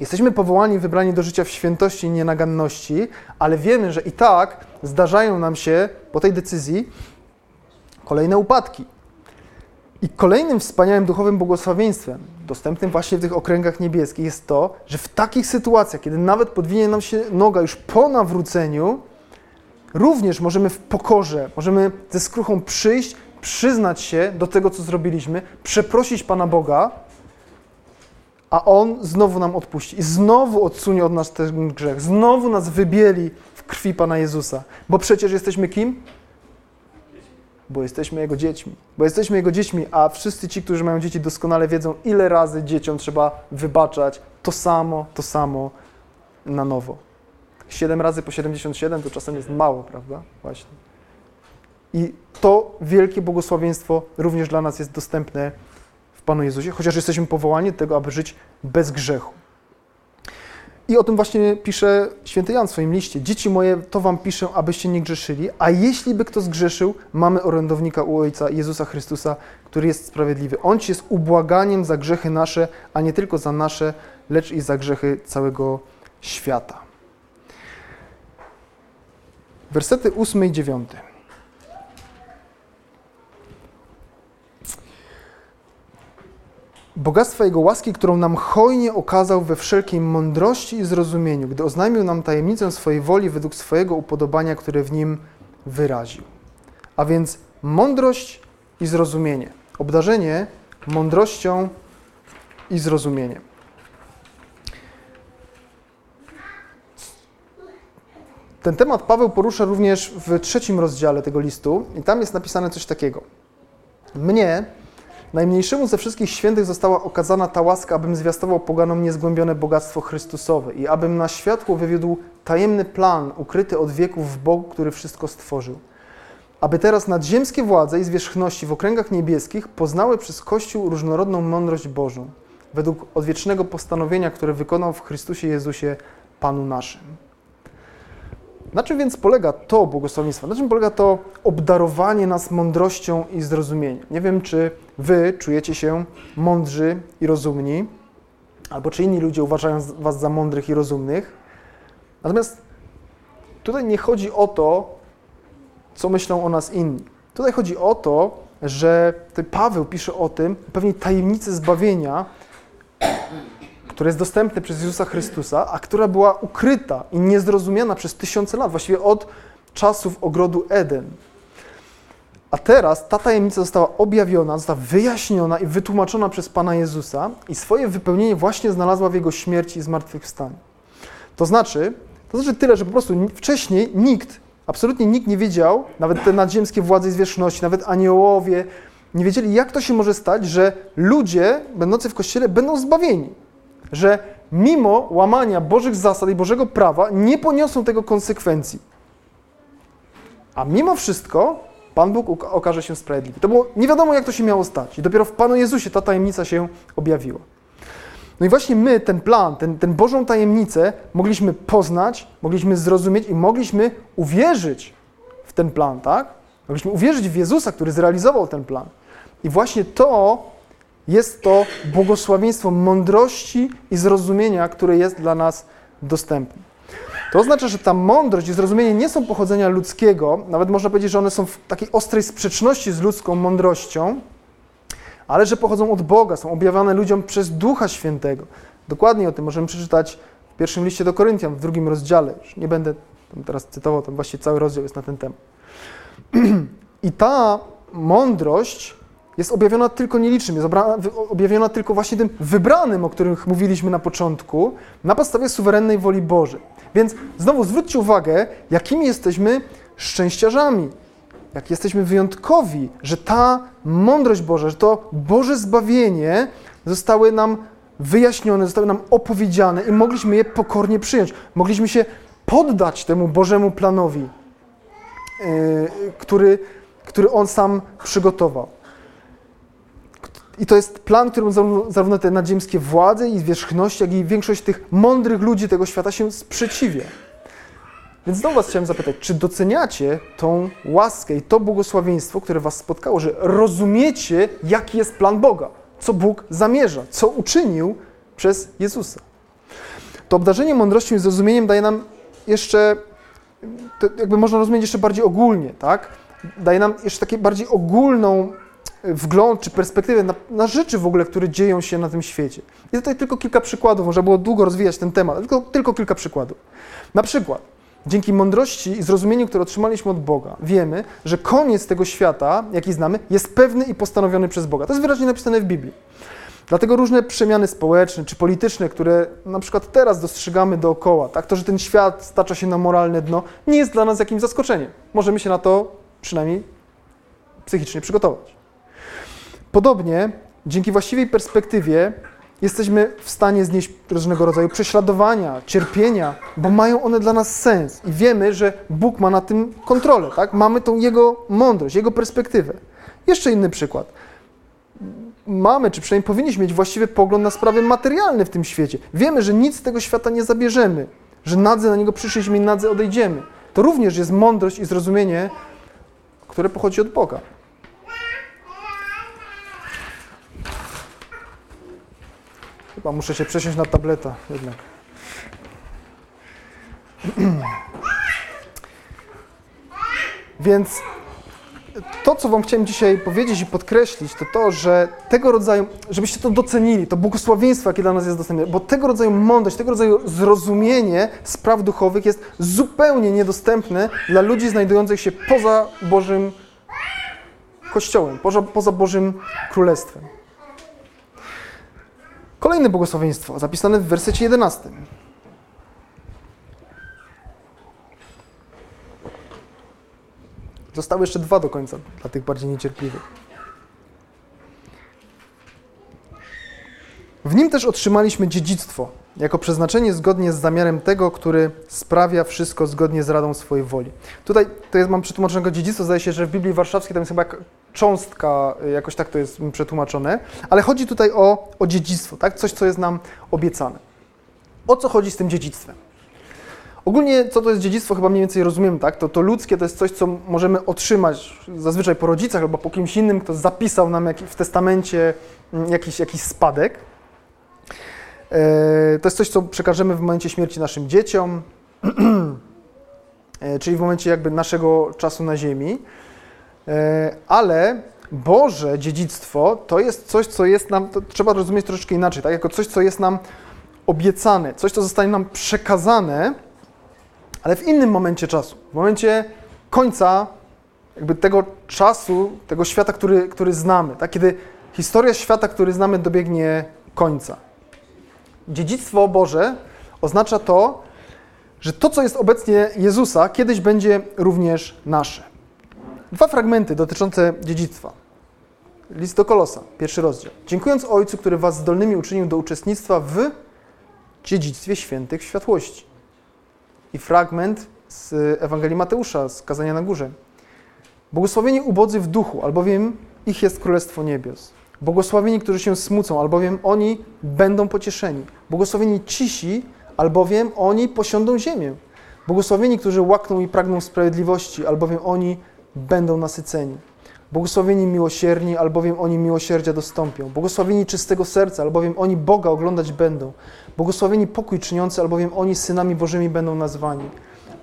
Jesteśmy powołani, wybrani do życia w świętości i nienaganności, ale wiemy, że i tak zdarzają nam się po tej decyzji kolejne upadki. I kolejnym wspaniałym duchowym błogosławieństwem, dostępnym właśnie w tych okręgach niebieskich, jest to, że w takich sytuacjach, kiedy nawet podwinie nam się noga już po nawróceniu, również możemy w pokorze, możemy ze skruchą przyjść, przyznać się do tego, co zrobiliśmy, przeprosić Pana Boga, a On znowu nam odpuści i znowu odsunie od nas ten grzech, znowu nas wybieli w krwi Pana Jezusa. Bo przecież jesteśmy kim? Bo jesteśmy Jego dziećmi. Bo jesteśmy Jego dziećmi, a wszyscy ci, którzy mają dzieci, doskonale wiedzą, ile razy dzieciom trzeba wybaczać to samo, to samo na nowo. 7 razy po 77 to czasem jest mało, prawda? Właśnie. I to wielkie błogosławieństwo również dla nas jest dostępne w Panu Jezusie, chociaż jesteśmy powołani do tego, aby żyć bez grzechu. I o tym właśnie pisze święty Jan w swoim liście. Dzieci moje, to wam piszę, abyście nie grzeszyli, a jeśli by kto zgrzeszył, mamy orędownika u Ojca, Jezusa Chrystusa, który jest sprawiedliwy. On jest ubłaganiem za grzechy nasze, a nie tylko za nasze, lecz i za grzechy całego świata. Wersety 8 i 9. Bogactwa Jego łaski, którą nam hojnie okazał we wszelkiej mądrości i zrozumieniu, gdy oznajmił nam tajemnicę swojej woli według swojego upodobania, które w nim wyraził. A więc mądrość i zrozumienie. Obdarzenie mądrością i zrozumieniem. Ten temat Paweł porusza również w trzecim rozdziale tego listu i tam jest napisane coś takiego. Mnie, najmniejszemu ze wszystkich świętych została okazana ta łaska, abym zwiastował poganom niezgłębione bogactwo Chrystusowe i abym na światło wywiódł tajemny plan ukryty od wieków w Bogu, który wszystko stworzył. Aby teraz nadziemskie władze i zwierzchności w okręgach niebieskich poznały przez Kościół różnorodną mądrość Bożą, według odwiecznego postanowienia, które wykonał w Chrystusie Jezusie, Panu naszym. Na czym więc polega to błogosławieństwo? Na czym polega to obdarowanie nas mądrością i zrozumieniem? Nie wiem, czy wy czujecie się mądrzy i rozumni, albo czy inni ludzie uważają was za mądrych i rozumnych. Natomiast tutaj nie chodzi o to, co myślą o nas inni. Tutaj chodzi o to, że Paweł pisze o tym, pewnej tajemnicy zbawienia, które jest dostępne przez Jezusa Chrystusa, a która była ukryta i niezrozumiana przez tysiące lat, właściwie od czasów ogrodu Eden. A teraz ta tajemnica została objawiona, została wyjaśniona i wytłumaczona przez Pana Jezusa i swoje wypełnienie właśnie znalazła w Jego śmierci i zmartwychwstaniu. To znaczy, to znaczy tyle, że po prostu wcześniej nikt, absolutnie nikt nie wiedział, nawet te nadziemskie władze i zwierzchności, nawet aniołowie, nie wiedzieli, jak to się może stać, że ludzie będący w Kościele będą zbawieni że mimo łamania Bożych zasad i Bożego prawa nie poniosą tego konsekwencji. A mimo wszystko Pan Bóg okaże się sprawiedliwy. To było nie wiadomo, jak to się miało stać. I dopiero w Panu Jezusie ta tajemnica się objawiła. No i właśnie my ten plan, ten, ten Bożą tajemnicę mogliśmy poznać, mogliśmy zrozumieć i mogliśmy uwierzyć w ten plan, tak? Mogliśmy uwierzyć w Jezusa, który zrealizował ten plan. I właśnie to jest to błogosławieństwo mądrości i zrozumienia, które jest dla nas dostępne. To oznacza, że ta mądrość i zrozumienie nie są pochodzenia ludzkiego, nawet można powiedzieć, że one są w takiej ostrej sprzeczności z ludzką mądrością, ale że pochodzą od Boga, są objawiane ludziom przez Ducha Świętego. Dokładnie o tym możemy przeczytać w pierwszym liście do Koryntian, w drugim rozdziale. Już nie będę teraz cytował, tam właściwie cały rozdział jest na ten temat. I ta mądrość jest objawiona tylko nielicznym, jest objawiona tylko właśnie tym wybranym, o których mówiliśmy na początku, na podstawie suwerennej woli Bożej. Więc znowu zwróćcie uwagę, jakimi jesteśmy szczęściarzami, jak jesteśmy wyjątkowi, że ta mądrość Boża, że to Boże zbawienie zostały nam wyjaśnione, zostały nam opowiedziane i mogliśmy je pokornie przyjąć. Mogliśmy się poddać temu Bożemu planowi, yy, który, który On sam przygotował. I to jest plan, którym zarówno te nadziemskie władze i zwierzchności, jak i większość tych mądrych ludzi tego świata się sprzeciwia. Więc znowu Was chciałem zapytać, czy doceniacie tą łaskę i to błogosławieństwo, które Was spotkało, że rozumiecie, jaki jest plan Boga, co Bóg zamierza, co uczynił przez Jezusa. To obdarzenie mądrością i zrozumieniem daje nam jeszcze, jakby można rozumieć jeszcze bardziej ogólnie, tak? Daje nam jeszcze takie bardziej ogólną wgląd czy perspektywę na, na, rzeczy w ogóle, które dzieją się na tym świecie. I tutaj tylko kilka przykładów, można było długo rozwijać ten temat, tylko, tylko kilka przykładów. Na przykład, dzięki mądrości i zrozumieniu, które otrzymaliśmy od Boga, wiemy, że koniec tego świata, jaki znamy, jest pewny i postanowiony przez Boga. To jest wyraźnie napisane w Biblii. Dlatego różne przemiany społeczne czy polityczne, które na przykład teraz dostrzegamy dookoła, tak, to, że ten świat stacza się na moralne dno, nie jest dla nas jakimś zaskoczeniem. Możemy się na to przynajmniej psychicznie przygotować. Podobnie, dzięki właściwej perspektywie jesteśmy w stanie znieść różnego rodzaju prześladowania, cierpienia, bo mają one dla nas sens i wiemy, że Bóg ma na tym kontrolę, tak? Mamy tą Jego mądrość, Jego perspektywę. Jeszcze inny przykład. Mamy, czy przynajmniej powinniśmy mieć właściwy pogląd na sprawy materialne w tym świecie. Wiemy, że nic z tego świata nie zabierzemy, że nadzy na niego przyszliśmy i nadzy odejdziemy. To również jest mądrość i zrozumienie, które pochodzi od Boga. Chyba muszę się przesiąść na tableta jednak. Więc to, co Wam chciałem dzisiaj powiedzieć i podkreślić, to to, że tego rodzaju, żebyście to docenili, to błogosławieństwo, jakie dla nas jest dostępne, bo tego rodzaju mądrość, tego rodzaju zrozumienie spraw duchowych jest zupełnie niedostępne dla ludzi znajdujących się poza Bożym Kościołem, poza, poza Bożym Królestwem. Kolejne błogosławieństwo, zapisane w wersecie 11. Zostały jeszcze dwa do końca, dla tych bardziej niecierpliwych. W nim też otrzymaliśmy dziedzictwo, jako przeznaczenie zgodnie z zamiarem tego, który sprawia wszystko zgodnie z radą swojej woli. Tutaj to jest, mam przetłumaczonego dziedzictwo, zdaje się, że w Biblii Warszawskiej tam jest chyba cząstka, jakoś tak to jest przetłumaczone, ale chodzi tutaj o, o dziedzictwo, tak? coś, co jest nam obiecane. O co chodzi z tym dziedzictwem? Ogólnie, co to jest dziedzictwo, chyba mniej więcej rozumiem, tak? To, to ludzkie to jest coś, co możemy otrzymać zazwyczaj po rodzicach albo po kimś innym, kto zapisał nam w testamencie mm, jakiś, jakiś spadek. E, to jest coś, co przekażemy w momencie śmierci naszym dzieciom, e, czyli w momencie jakby naszego czasu na ziemi. E, ale Boże dziedzictwo to jest coś, co jest nam, trzeba rozumieć troszeczkę inaczej, tak? Jako coś, co jest nam obiecane, coś, co zostanie nam przekazane, ale w innym momencie czasu, w momencie końca jakby tego czasu, tego świata, który, który znamy, tak? kiedy historia świata, który znamy, dobiegnie końca. Dziedzictwo Boże oznacza to, że to, co jest obecnie Jezusa, kiedyś będzie również nasze. Dwa fragmenty dotyczące dziedzictwa. List do Kolosa, pierwszy rozdział. Dziękując Ojcu, który was zdolnymi uczynił do uczestnictwa w dziedzictwie świętych światłości. I fragment z Ewangelii Mateusza, z Kazania na Górze. Błogosławieni ubodzy w duchu, albowiem ich jest Królestwo Niebios. Błogosławieni, którzy się smucą, albowiem oni będą pocieszeni. Błogosławieni cisi, albowiem oni posiądą ziemię. Błogosławieni, którzy łakną i pragną sprawiedliwości, albowiem oni będą nasyceni. Błogosławieni miłosierni, albowiem oni miłosierdzia dostąpią. Błogosławieni czystego serca, albowiem oni Boga oglądać będą. Błogosławieni pokój czyniący, albowiem oni synami Bożymi będą nazwani.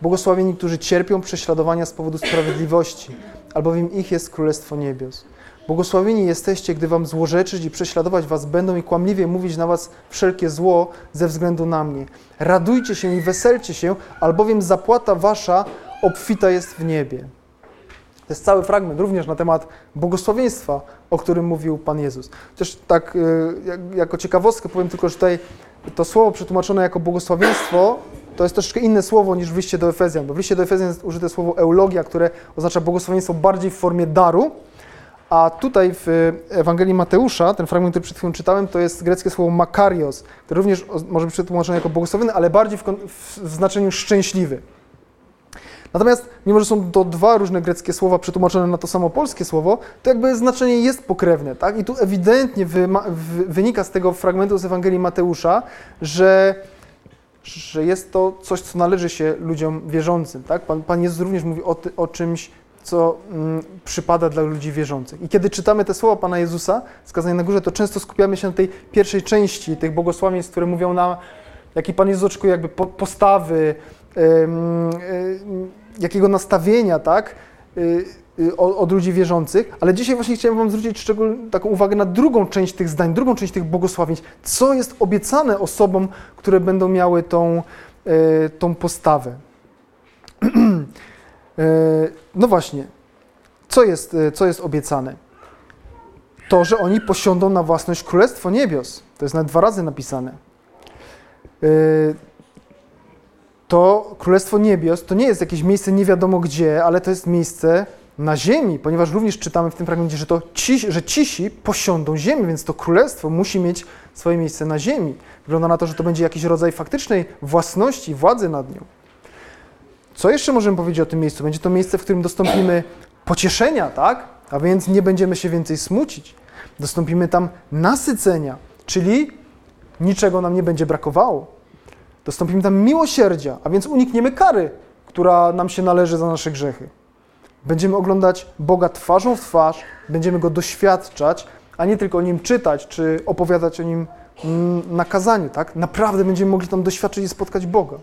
Błogosławieni, którzy cierpią prześladowania z powodu sprawiedliwości, albowiem ich jest Królestwo Niebios. Błogosławieni jesteście, gdy wam złorzeczyć i prześladować was będą i kłamliwie mówić na was wszelkie zło ze względu na mnie. Radujcie się i weselcie się, albowiem zapłata wasza obfita jest w niebie. To jest cały fragment również na temat błogosławieństwa, o którym mówił Pan Jezus. Chociaż tak y, jako ciekawostkę powiem tylko, że tutaj to słowo przetłumaczone jako błogosławieństwo to jest troszeczkę inne słowo niż w liście do Efezjan, bo w liście do Efezjan jest użyte słowo eulogia, które oznacza błogosławieństwo bardziej w formie daru, a tutaj w Ewangelii Mateusza, ten fragment, który przed chwilą czytałem, to jest greckie słowo makarios, które również może być przetłumaczone jako błogosławiony, ale bardziej w, w znaczeniu szczęśliwy. Natomiast, mimo że są to dwa różne greckie słowa przetłumaczone na to samo polskie słowo, to jakby znaczenie jest pokrewne, tak? I tu ewidentnie wynika z tego fragmentu z Ewangelii Mateusza, że że jest to coś, co należy się ludziom wierzącym. Tak? Pan, Pan Jezus również mówi o, ty, o czymś, co mm, przypada dla ludzi wierzących. I kiedy czytamy te słowa Pana Jezusa, skazanie na górze, to często skupiamy się na tej pierwszej części tych błogosławieństw, które mówią nam, jaki Pan Jezus oczekuje jakby postawy, jakiego nastawienia, tak? Y, y, od, ludzi wierzących, ale dzisiaj właśnie chciałem Wam zwrócić szczególną taką uwagę na drugą część tych zdań, drugą część tych błogosławień. Co jest obiecane osobom, które będą miały tą, y, tą postawę? No właśnie, co jest, co jest obiecane? To, że oni posiądą na własność Królestwo Niebios. To jest nawet dwa razy napisane to Królestwo Niebios to nie jest jakieś miejsce nie wiadomo gdzie, ale to jest miejsce na ziemi, ponieważ również czytamy w tym fragmencie, że, to ci, że cisi posiądą ziemię, więc to królestwo musi mieć swoje miejsce na ziemi. Wygląda na to, że to będzie jakiś rodzaj faktycznej własności, władzy nad nią. Co jeszcze możemy powiedzieć o tym miejscu? Będzie to miejsce, w którym dostąpimy pocieszenia, tak? A więc nie będziemy się więcej smucić. Dostąpimy tam nasycenia, czyli niczego nam nie będzie brakowało. Dostąpimy tam miłosierdzia, a więc unikniemy kary, która nam się należy za nasze grzechy. Będziemy oglądać Boga twarzą w twarz, będziemy Go doświadczać, a nie tylko o Nim czytać, czy opowiadać o Nim mm, na kazaniu, tak? Naprawdę będziemy mogli tam doświadczyć i spotkać Boga.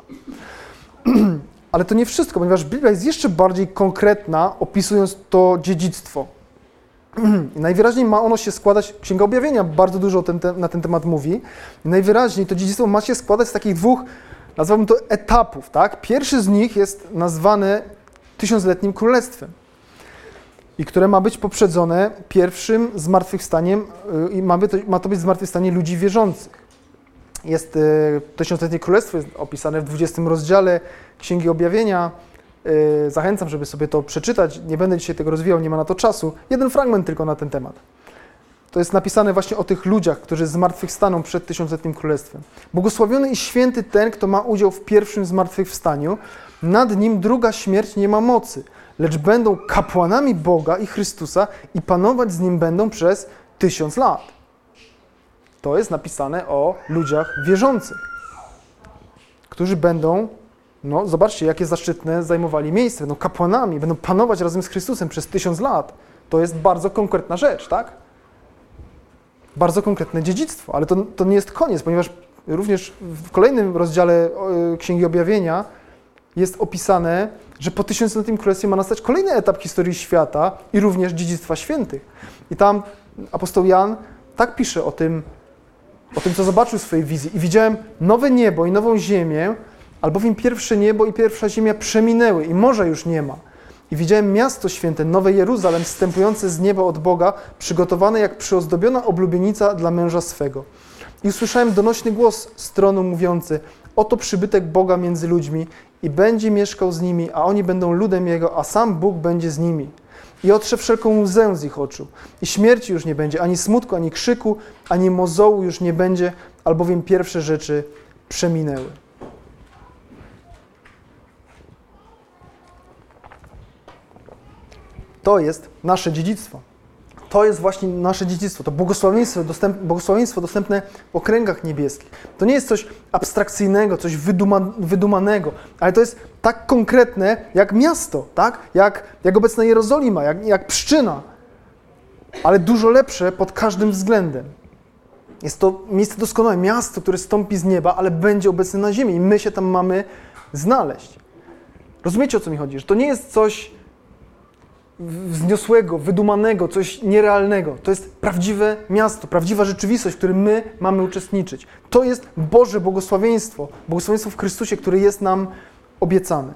Ale to nie wszystko, ponieważ Biblia jest jeszcze bardziej konkretna, opisując to dziedzictwo. najwyraźniej ma ono się składać, Księga Objawienia bardzo dużo na ten temat mówi, najwyraźniej to dziedzictwo ma się składać z takich dwóch, nazwałbym to etapów, tak? Pierwszy z nich jest nazwany tysiącletnim królestwem i które ma być poprzedzone pierwszym zmartwychwstaniem y, i ma, to, ma to być zmartwychwstanie ludzi wierzących. Jest y, tysiącletnie królestwo, jest opisane w 20 rozdziale Księgi Objawienia, zachęcam, żeby sobie to przeczytać. Nie będę dzisiaj tego rozwijał, nie ma na to czasu. Jeden fragment tylko na ten temat. To jest napisane właśnie o tych ludziach, którzy zmartwychwstaną przed tysiącletnim królestwem. Błogosławiony i święty ten, kto ma udział w pierwszym zmartwychwstaniu. Nad nim druga śmierć nie ma mocy, lecz będą kapłanami Boga i Chrystusa i panować z nim będą przez tysiąc lat. To jest napisane o ludziach wierzących, którzy będą No, zobaczcie, jakie zaszczytne zajmowali miejsce. Będą kapłanami, będą panować razem z Chrystusem przez tysiąc lat. To jest bardzo konkretna rzecz, tak? Bardzo konkretne dziedzictwo, ale to, to nie jest koniec, ponieważ również w kolejnym rozdziale e, Księgi Objawienia jest opisane, że po tysiącletnim królestwie ma nastać kolejny etap historii świata i również dziedzictwa świętych. I tam apostoł Jan tak pisze o tym, o tym, co zobaczył w swojej wizji. I widziałem nowe niebo i nową ziemię, albowiem pierwsze niebo i pierwsza ziemia przeminęły i morza już nie ma. I widziałem miasto święte, nowe Jeruzalem, wstępujące z nieba od Boga, przygotowane jak przyozdobiona oblubienica dla męża swego. I usłyszałem donośny głos stronu mówiący, oto przybytek Boga między ludźmi i będzie mieszkał z nimi, a oni będą ludem Jego, a sam Bóg będzie z nimi. I otrze wszelką łzę z ich oczu. I śmierci już nie będzie, ani smutku, ani krzyku, ani mozołu już nie będzie, albowiem pierwsze rzeczy przeminęły. To jest nasze dziedzictwo. To jest właśnie nasze dziedzictwo, to błogosławieństwo, dostęp, błogosławieństwo dostępne w okręgach niebieskich. To nie jest coś abstrakcyjnego, coś wyduma, wydumanego, ale to jest tak konkretne jak miasto, tak? jak, jak obecna Jerozolima, jak, jak Pszczyna, ale dużo lepsze pod każdym względem. Jest to miejsce doskonałe, miasto, które stąpi z nieba, ale będzie obecne na ziemi i my się tam mamy znaleźć. Rozumiecie o co mi chodzi? Że to nie jest coś wzniosłego, wydumanego, coś nierealnego. To jest prawdziwe miasto, prawdziwa rzeczywistość, w której my mamy uczestniczyć. To jest Boże błogosławieństwo, błogosławieństwo w Chrystusie, które jest nam obiecane.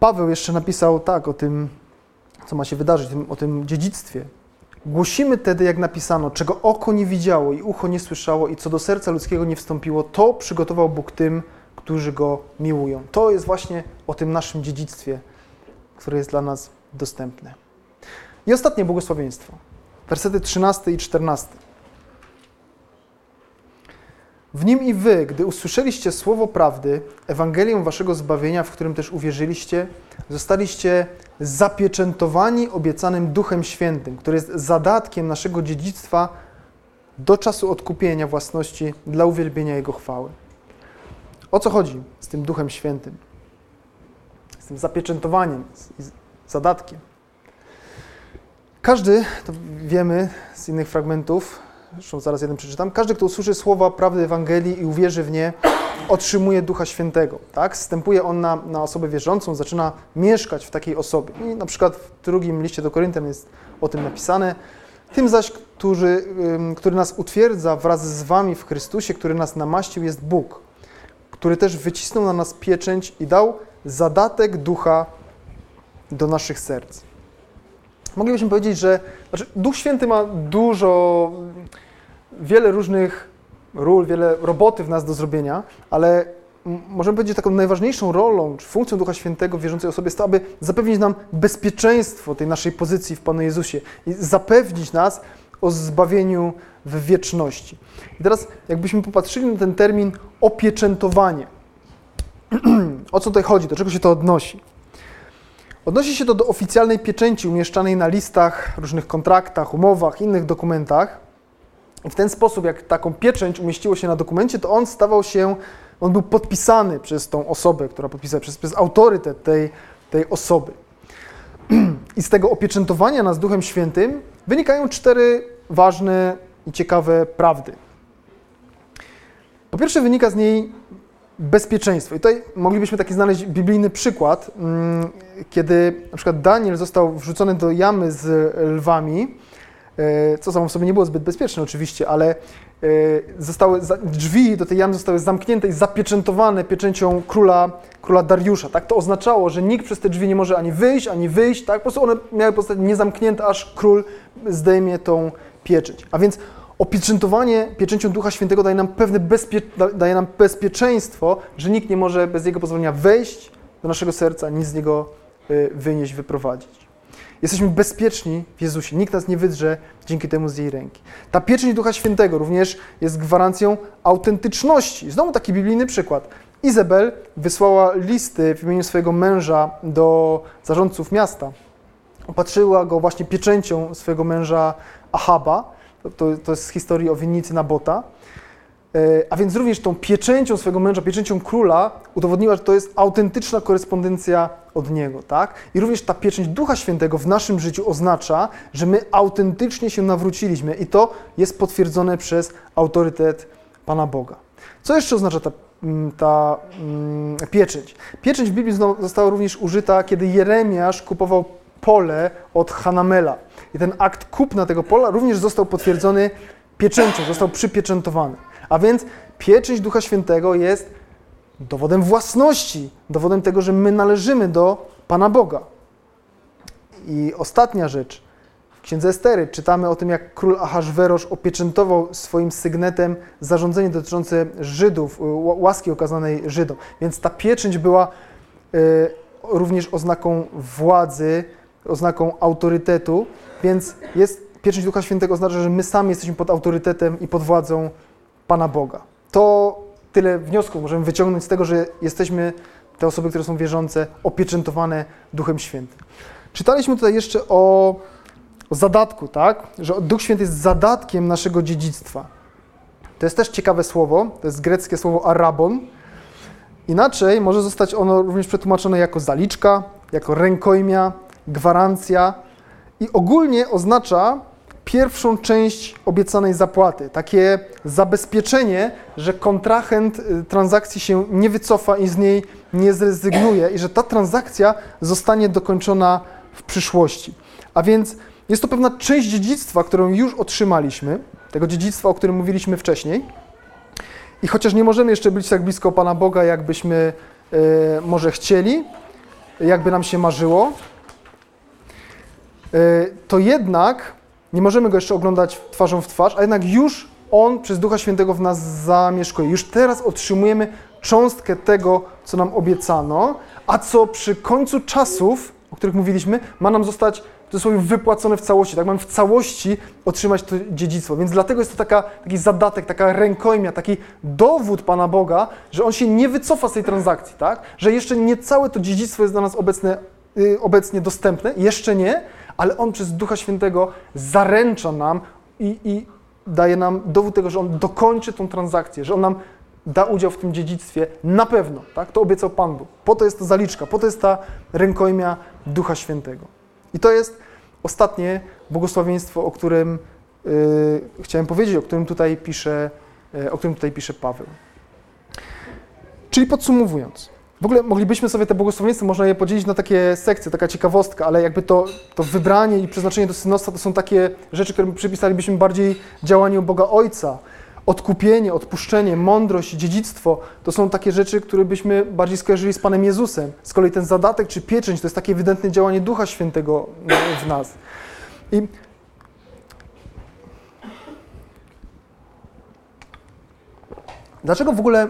Paweł jeszcze napisał tak o tym, co ma się wydarzyć, o tym dziedzictwie. Głosimy tedy, jak napisano, czego oko nie widziało i ucho nie słyszało i co do serca ludzkiego nie wstąpiło, to przygotował Bóg tym, którzy Go miłują. To jest właśnie o tym naszym dziedzictwie, które jest dla nas dostępne. I ostatnie błogosławieństwo. Wersety 13 i 14. W nim i wy, gdy usłyszeliście słowo prawdy, Ewangelię waszego zbawienia, w którym też uwierzyliście, zostaliście zapieczętowani obiecanym Duchem Świętym, który jest zadatkiem naszego dziedzictwa do czasu odkupienia własności dla uwielbienia Jego chwały. O co chodzi z tym Duchem Świętym? Z tym zapieczętowaniem, z zadatkiem. Każdy, to wiemy z innych fragmentów, zresztą zaraz jeden przeczytam, każdy, kto usłyszy słowa prawdy Ewangelii i uwierzy w nie, otrzymuje Ducha Świętego. Tak? Wstępuje on na, na osobę wierzącą, zaczyna mieszkać w takiej osobie. I na przykład w drugim liście do Koryntian jest o tym napisane. Tym zaś, który, który nas utwierdza wraz z wami w Chrystusie, który nas namaścił, jest Bóg, który też wycisnął na nas pieczęć i dał zadatek ducha do naszych serc. Moglibyśmy powiedzieć, że znaczy Duch Święty ma dużo, wiele różnych ról, wiele roboty w nas do zrobienia, ale możemy powiedzieć, taką najważniejszą rolą czy funkcją Ducha Świętego w wierzącej osobie jest to, aby zapewnić nam bezpieczeństwo tej naszej pozycji w Panu Jezusie i zapewnić nas o zbawieniu w wieczności. I teraz, jakbyśmy popatrzyli na ten termin opieczętowanie, o co tutaj chodzi? Do czego się to odnosi? Odnosi się to do oficjalnej pieczęci umieszczanej na listach, różnych kontraktach, umowach, innych dokumentach. I w ten sposób, jak taką pieczęć umieściło się na dokumencie, to on stawał się, on był podpisany przez tą osobę, która podpisała, przez, przez autorytet tej, tej osoby. I z tego opieczętowania nas Duchem Świętym wynikają cztery ważne i ciekawe prawdy. Po pierwsze, wynika z niej bezpieczeństwo. I tutaj moglibyśmy taki znaleźć biblijny przykład, mm, kiedy na przykład Daniel został wrzucony do jamy z lwami, e, co samo w sobie nie było zbyt bezpieczne oczywiście, ale e, zostały, drzwi do tej jamy zostały zamknięte i zapieczętowane pieczęcią króla, króla Dariusza. Tak? To oznaczało, że nikt przez te drzwi nie może ani wyjść, ani wyjść. Tak? Po prostu one miały pozostać niezamknięte, aż król zdejmie tą pieczęć. A więc Opieczętowanie pieczęcią Ducha Świętego daje nam pewne bezpie, daje nam bezpieczeństwo, że nikt nie może bez Jego pozwolenia wejść do naszego serca, nic z niego y, wynieść, wyprowadzić. Jesteśmy bezpieczni w Jezusie. Nikt nas nie wydrze dzięki temu z jej ręki. Ta pieczęć Ducha Świętego również jest gwarancją autentyczności. Znowu taki biblijny przykład. Izabel wysłała listy w imieniu swojego męża do zarządców miasta. Opatrzyła go właśnie pieczęcią swojego męża Ahaba to, to jest z historii o winnicy Nabota. a więc również tą pieczęcią swojego męża, pieczęcią króla udowodniła, że to jest autentyczna korespondencja od niego, tak? I również ta pieczęć Ducha Świętego w naszym życiu oznacza, że my autentycznie się nawróciliśmy i to jest potwierdzone przez autorytet Pana Boga. Co jeszcze oznacza ta, mm, ta mm, pieczęć? Pieczęć w Biblii została również użyta, kiedy Jeremiasz kupował pole od Hanamela. I ten akt kupna tego pola również został potwierdzony pieczęcią, został przypieczętowany. A więc pieczęć Ducha Świętego jest dowodem własności, dowodem tego, że my należymy do Pana Boga. I ostatnia rzecz. W księdze Estery czytamy o tym, jak król Ahaswerosz opieczętował swoim sygnetem zarządzenie dotyczące Żydów, łaski okazanej Żydom. Więc ta pieczęć była y, również oznaką władzy, oznaką autorytetu, więc jest pieczęć Ducha Świętego oznacza, że my sami jesteśmy pod autorytetem i pod władzą Pana Boga. To tyle wniosków możemy wyciągnąć z tego, że jesteśmy, te osoby, które są wierzące, opieczętowane Duchem Świętym. Czytaliśmy tutaj jeszcze o, o zadatku, tak? Że Duch Święty jest zadatkiem naszego dziedzictwa. To jest też ciekawe słowo, to jest greckie słowo arabon. Inaczej może zostać ono również przetłumaczone jako zaliczka, jako rękojmia, gwarancja i ogólnie oznacza pierwszą część obiecanej zapłaty, takie zabezpieczenie, że kontrahent y, transakcji się nie wycofa i z niej nie zrezygnuje i że ta transakcja zostanie dokończona w przyszłości. A więc jest to pewna część dziedzictwa, którą już otrzymaliśmy, tego dziedzictwa, o którym mówiliśmy wcześniej. I chociaż nie możemy jeszcze być tak blisko Pana Boga, jakbyśmy y, może chcieli, jakby nam się marzyło, to jednak nie możemy go jeszcze oglądać twarzą w twarz, a jednak już On przez Ducha Świętego w nas zamieszkuje. Już teraz otrzymujemy cząstkę tego, co nam obiecano, a co przy końcu czasów, o których mówiliśmy, ma nam zostać w cudzysłowie wypłacone w całości. Tak, mamy w całości otrzymać to dziedzictwo. Więc dlatego jest to taka, taki zadatek, taka rękojmia, taki dowód Pana Boga, że On się nie wycofa z tej transakcji, tak? Że jeszcze nie całe to dziedzictwo jest dla nas obecne, yy, obecnie dostępne, jeszcze nie, ale On przez Ducha Świętego zaręcza nam i, i daje nam dowód tego, że On dokończy tą transakcję, że On nam da udział w tym dziedzictwie na pewno, tak? To obiecał Pan Bóg. Po to jest ta zaliczka, po to jest ta rękojmia Ducha Świętego. I to jest ostatnie błogosławieństwo, o którym yy, chciałem powiedzieć, o którym tutaj pisze, yy, o którym tutaj pisze Paweł. Czyli podsumowując, w ogóle moglibyśmy sobie te błogosławieństwa, można je podzielić na takie sekcje, taka ciekawostka, ale jakby to, to wybranie i przeznaczenie do synostwa to są takie rzeczy, które przypisalibyśmy bardziej działaniu Boga Ojca. Odkupienie, odpuszczenie, mądrość, dziedzictwo to są takie rzeczy, które byśmy bardziej skojarzyli z Panem Jezusem. Z kolei ten zadatek czy pieczęć to jest takie ewidentne działanie Ducha Świętego w nas. I Dlaczego w ogóle,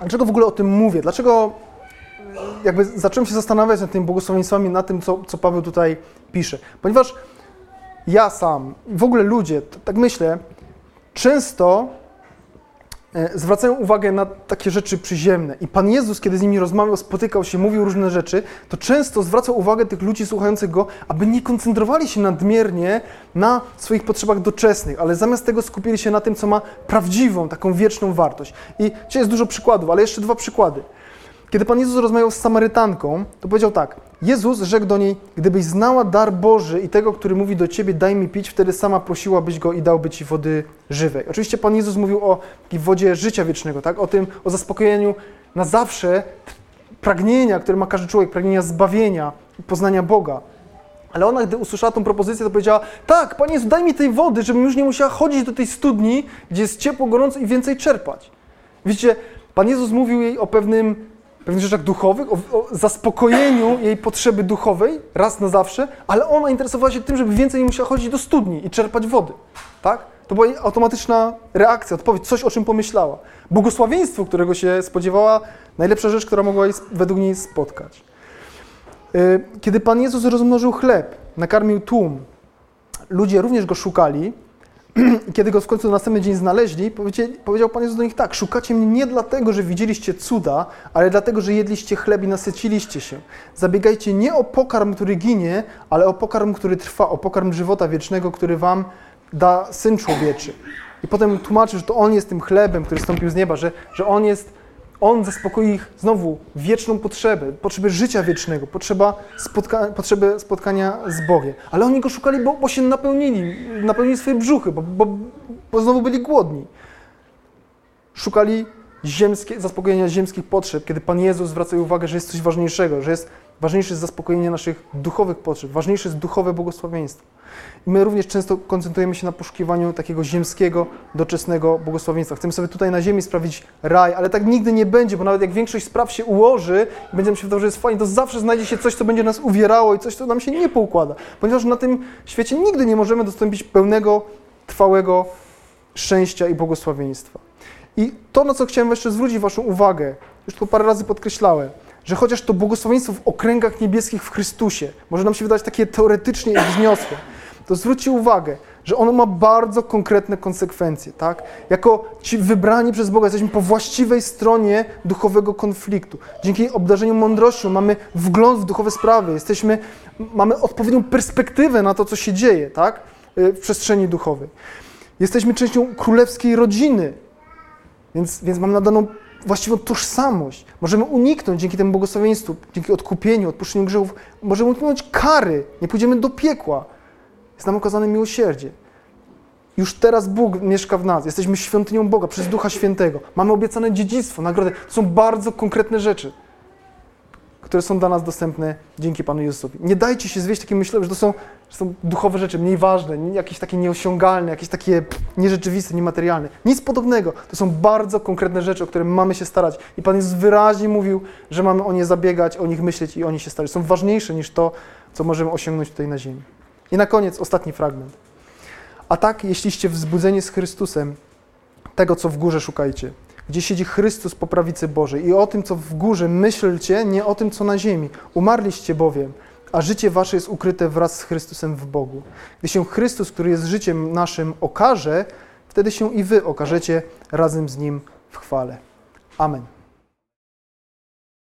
dlaczego w ogóle o tym mówię? Dlaczego jakby zacząłem się zastanawiać nad tymi błogosławieństwami, nad tym, co, co Paweł tutaj pisze. Ponieważ ja sam, w ogóle ludzie, tak myślę, często e, zwracają uwagę na takie rzeczy przyziemne. I Pan Jezus, kiedy z nimi rozmawiał, spotykał się, mówił różne rzeczy, to często zwracał uwagę tych ludzi słuchających Go, aby nie koncentrowali się nadmiernie na swoich potrzebach doczesnych, ale zamiast tego skupili się na tym, co ma prawdziwą, taką wieczną wartość. I dzisiaj jest dużo przykładów, ale jeszcze dwa przykłady. Kiedy Pan Jezus rozmawiał z Samarytanką, to powiedział tak: Jezus rzekł do niej: Gdybyś znała dar Boży i tego, który mówi do ciebie, daj mi pić, wtedy sama prosiłabyś go i dałby ci wody żywej. Oczywiście Pan Jezus mówił o wodzie życia wiecznego, tak? o tym, o zaspokojeniu na zawsze pragnienia, które ma każdy człowiek, pragnienia zbawienia, poznania Boga. Ale ona, gdy usłyszała tą propozycję, to powiedziała: Tak, Panie Jezu, daj mi tej wody, żebym już nie musiała chodzić do tej studni, gdzie jest ciepło, gorąco i więcej czerpać. Widzicie, Pan Jezus mówił jej o pewnym pewnych rzeczach duchowych, o, o, zaspokojeniu jej potrzeby duchowej raz na zawsze, ale ona interesowała się tym, żeby więcej nie musiała chodzić do studni i czerpać wody. Tak? To była automatyczna reakcja, odpowiedź, coś o czym pomyślała. Błogosławieństwo, którego się spodziewała, najlepsza rzecz, która mogła jej według niej spotkać. Y, kiedy Pan Jezus rozmnożył chleb, nakarmił tłum, ludzie również go szukali, kiedy go w końcu następny dzień znaleźli, powiedział Pan Jezus do nich tak, szukacie mnie nie dlatego, że widzieliście cuda, ale dlatego, że jedliście chleb i nasyciliście się. Zabiegajcie nie o pokarm, który ginie, ale o pokarm, który trwa, o pokarm żywota wiecznego, który wam da Syn Człowieczy. I potem tłumaczy, że to On jest tym chlebem, który stąpił z nieba, że, że On jest, On zaspokoi ich znowu wieczną potrzebę, potrzebę życia wiecznego, potrzeba spotka potrzebę spotkania z Bogiem. Ale oni Go szukali, bo, bo się napełnili, napełnili swoje brzuchy, bo, bo, bo znowu byli głodni. Szukali ziemskie, zaspokojenia ziemskich potrzeb, kiedy Pan Jezus zwraca uwagę, że jest coś ważniejszego, że jest ważniejsze jest zaspokojenie naszych duchowych potrzeb, ważniejsze jest duchowe błogosławieństwo. I my również często koncentrujemy się na poszukiwaniu takiego ziemskiego, doczesnego błogosławieństwa. Chcemy sobie tutaj na ziemi sprawić raj, ale tak nigdy nie będzie, bo nawet jak większość spraw się ułoży i będziemy się wydawało, że jest fajnie, to zawsze znajdzie się coś, co będzie nas uwierało i coś, co nam się nie poukłada. Ponieważ na tym świecie nigdy nie możemy dostąpić pełnego, trwałego szczęścia i błogosławieństwa. I to, na co chciałem jeszcze zwrócić Waszą uwagę, już to parę razy podkreślałem, że chociaż to błogosławieństwo w okręgach niebieskich w Chrystusie może nam się wydać takie teoretycznie wzniosłe, to zwróćcie uwagę, że ono ma bardzo konkretne konsekwencje, tak? Jako ci wybrani przez Boga jesteśmy po właściwej stronie duchowego konfliktu. Dzięki obdarzeniu mądrością mamy wgląd w duchowe sprawy, jesteśmy, mamy odpowiednią perspektywę na to, co się dzieje, tak? Y, w przestrzeni duchowej. Jesteśmy częścią królewskiej rodziny, więc, więc mamy nadaną właściwą tożsamość. Możemy uniknąć dzięki temu błogosławieństwu, dzięki odkupieniu, odpuszczeniu grzechów, możemy uniknąć kary, nie pójdziemy do piekła. Jest nam okazane miłosierdzie. Już teraz Bóg mieszka w nas, jesteśmy świątynią Boga przez Ducha Świętego. Mamy obiecane dziedzictwo, nagrody. To są bardzo konkretne rzeczy, które są dla nas dostępne dzięki Panu Jezusowi. Nie dajcie się zwieść takim myśleniem, że to są, że są duchowe rzeczy, mniej ważne, jakieś takie nieosiągalne, jakieś takie nierzeczywiste, niematerialne. Nic podobnego. To są bardzo konkretne rzeczy, o które mamy się starać. I Pan Jezus wyraźnie mówił, że mamy o nie zabiegać, o nich myśleć i o nich się starać. Są ważniejsze niż to, co możemy osiągnąć tutaj na ziemi. I na koniec ostatni fragment. A tak, jeśliście wzbudzeni z Chrystusem, tego, co w górze szukajcie, gdzie siedzi Chrystus po prawicy Bożej i o tym, co w górze myślcie, nie o tym, co na ziemi. Umarliście bowiem, a życie wasze jest ukryte wraz z Chrystusem w Bogu. Gdy się Chrystus, który jest życiem naszym, okaże, wtedy się i wy okażecie razem z Nim w chwale. Amen.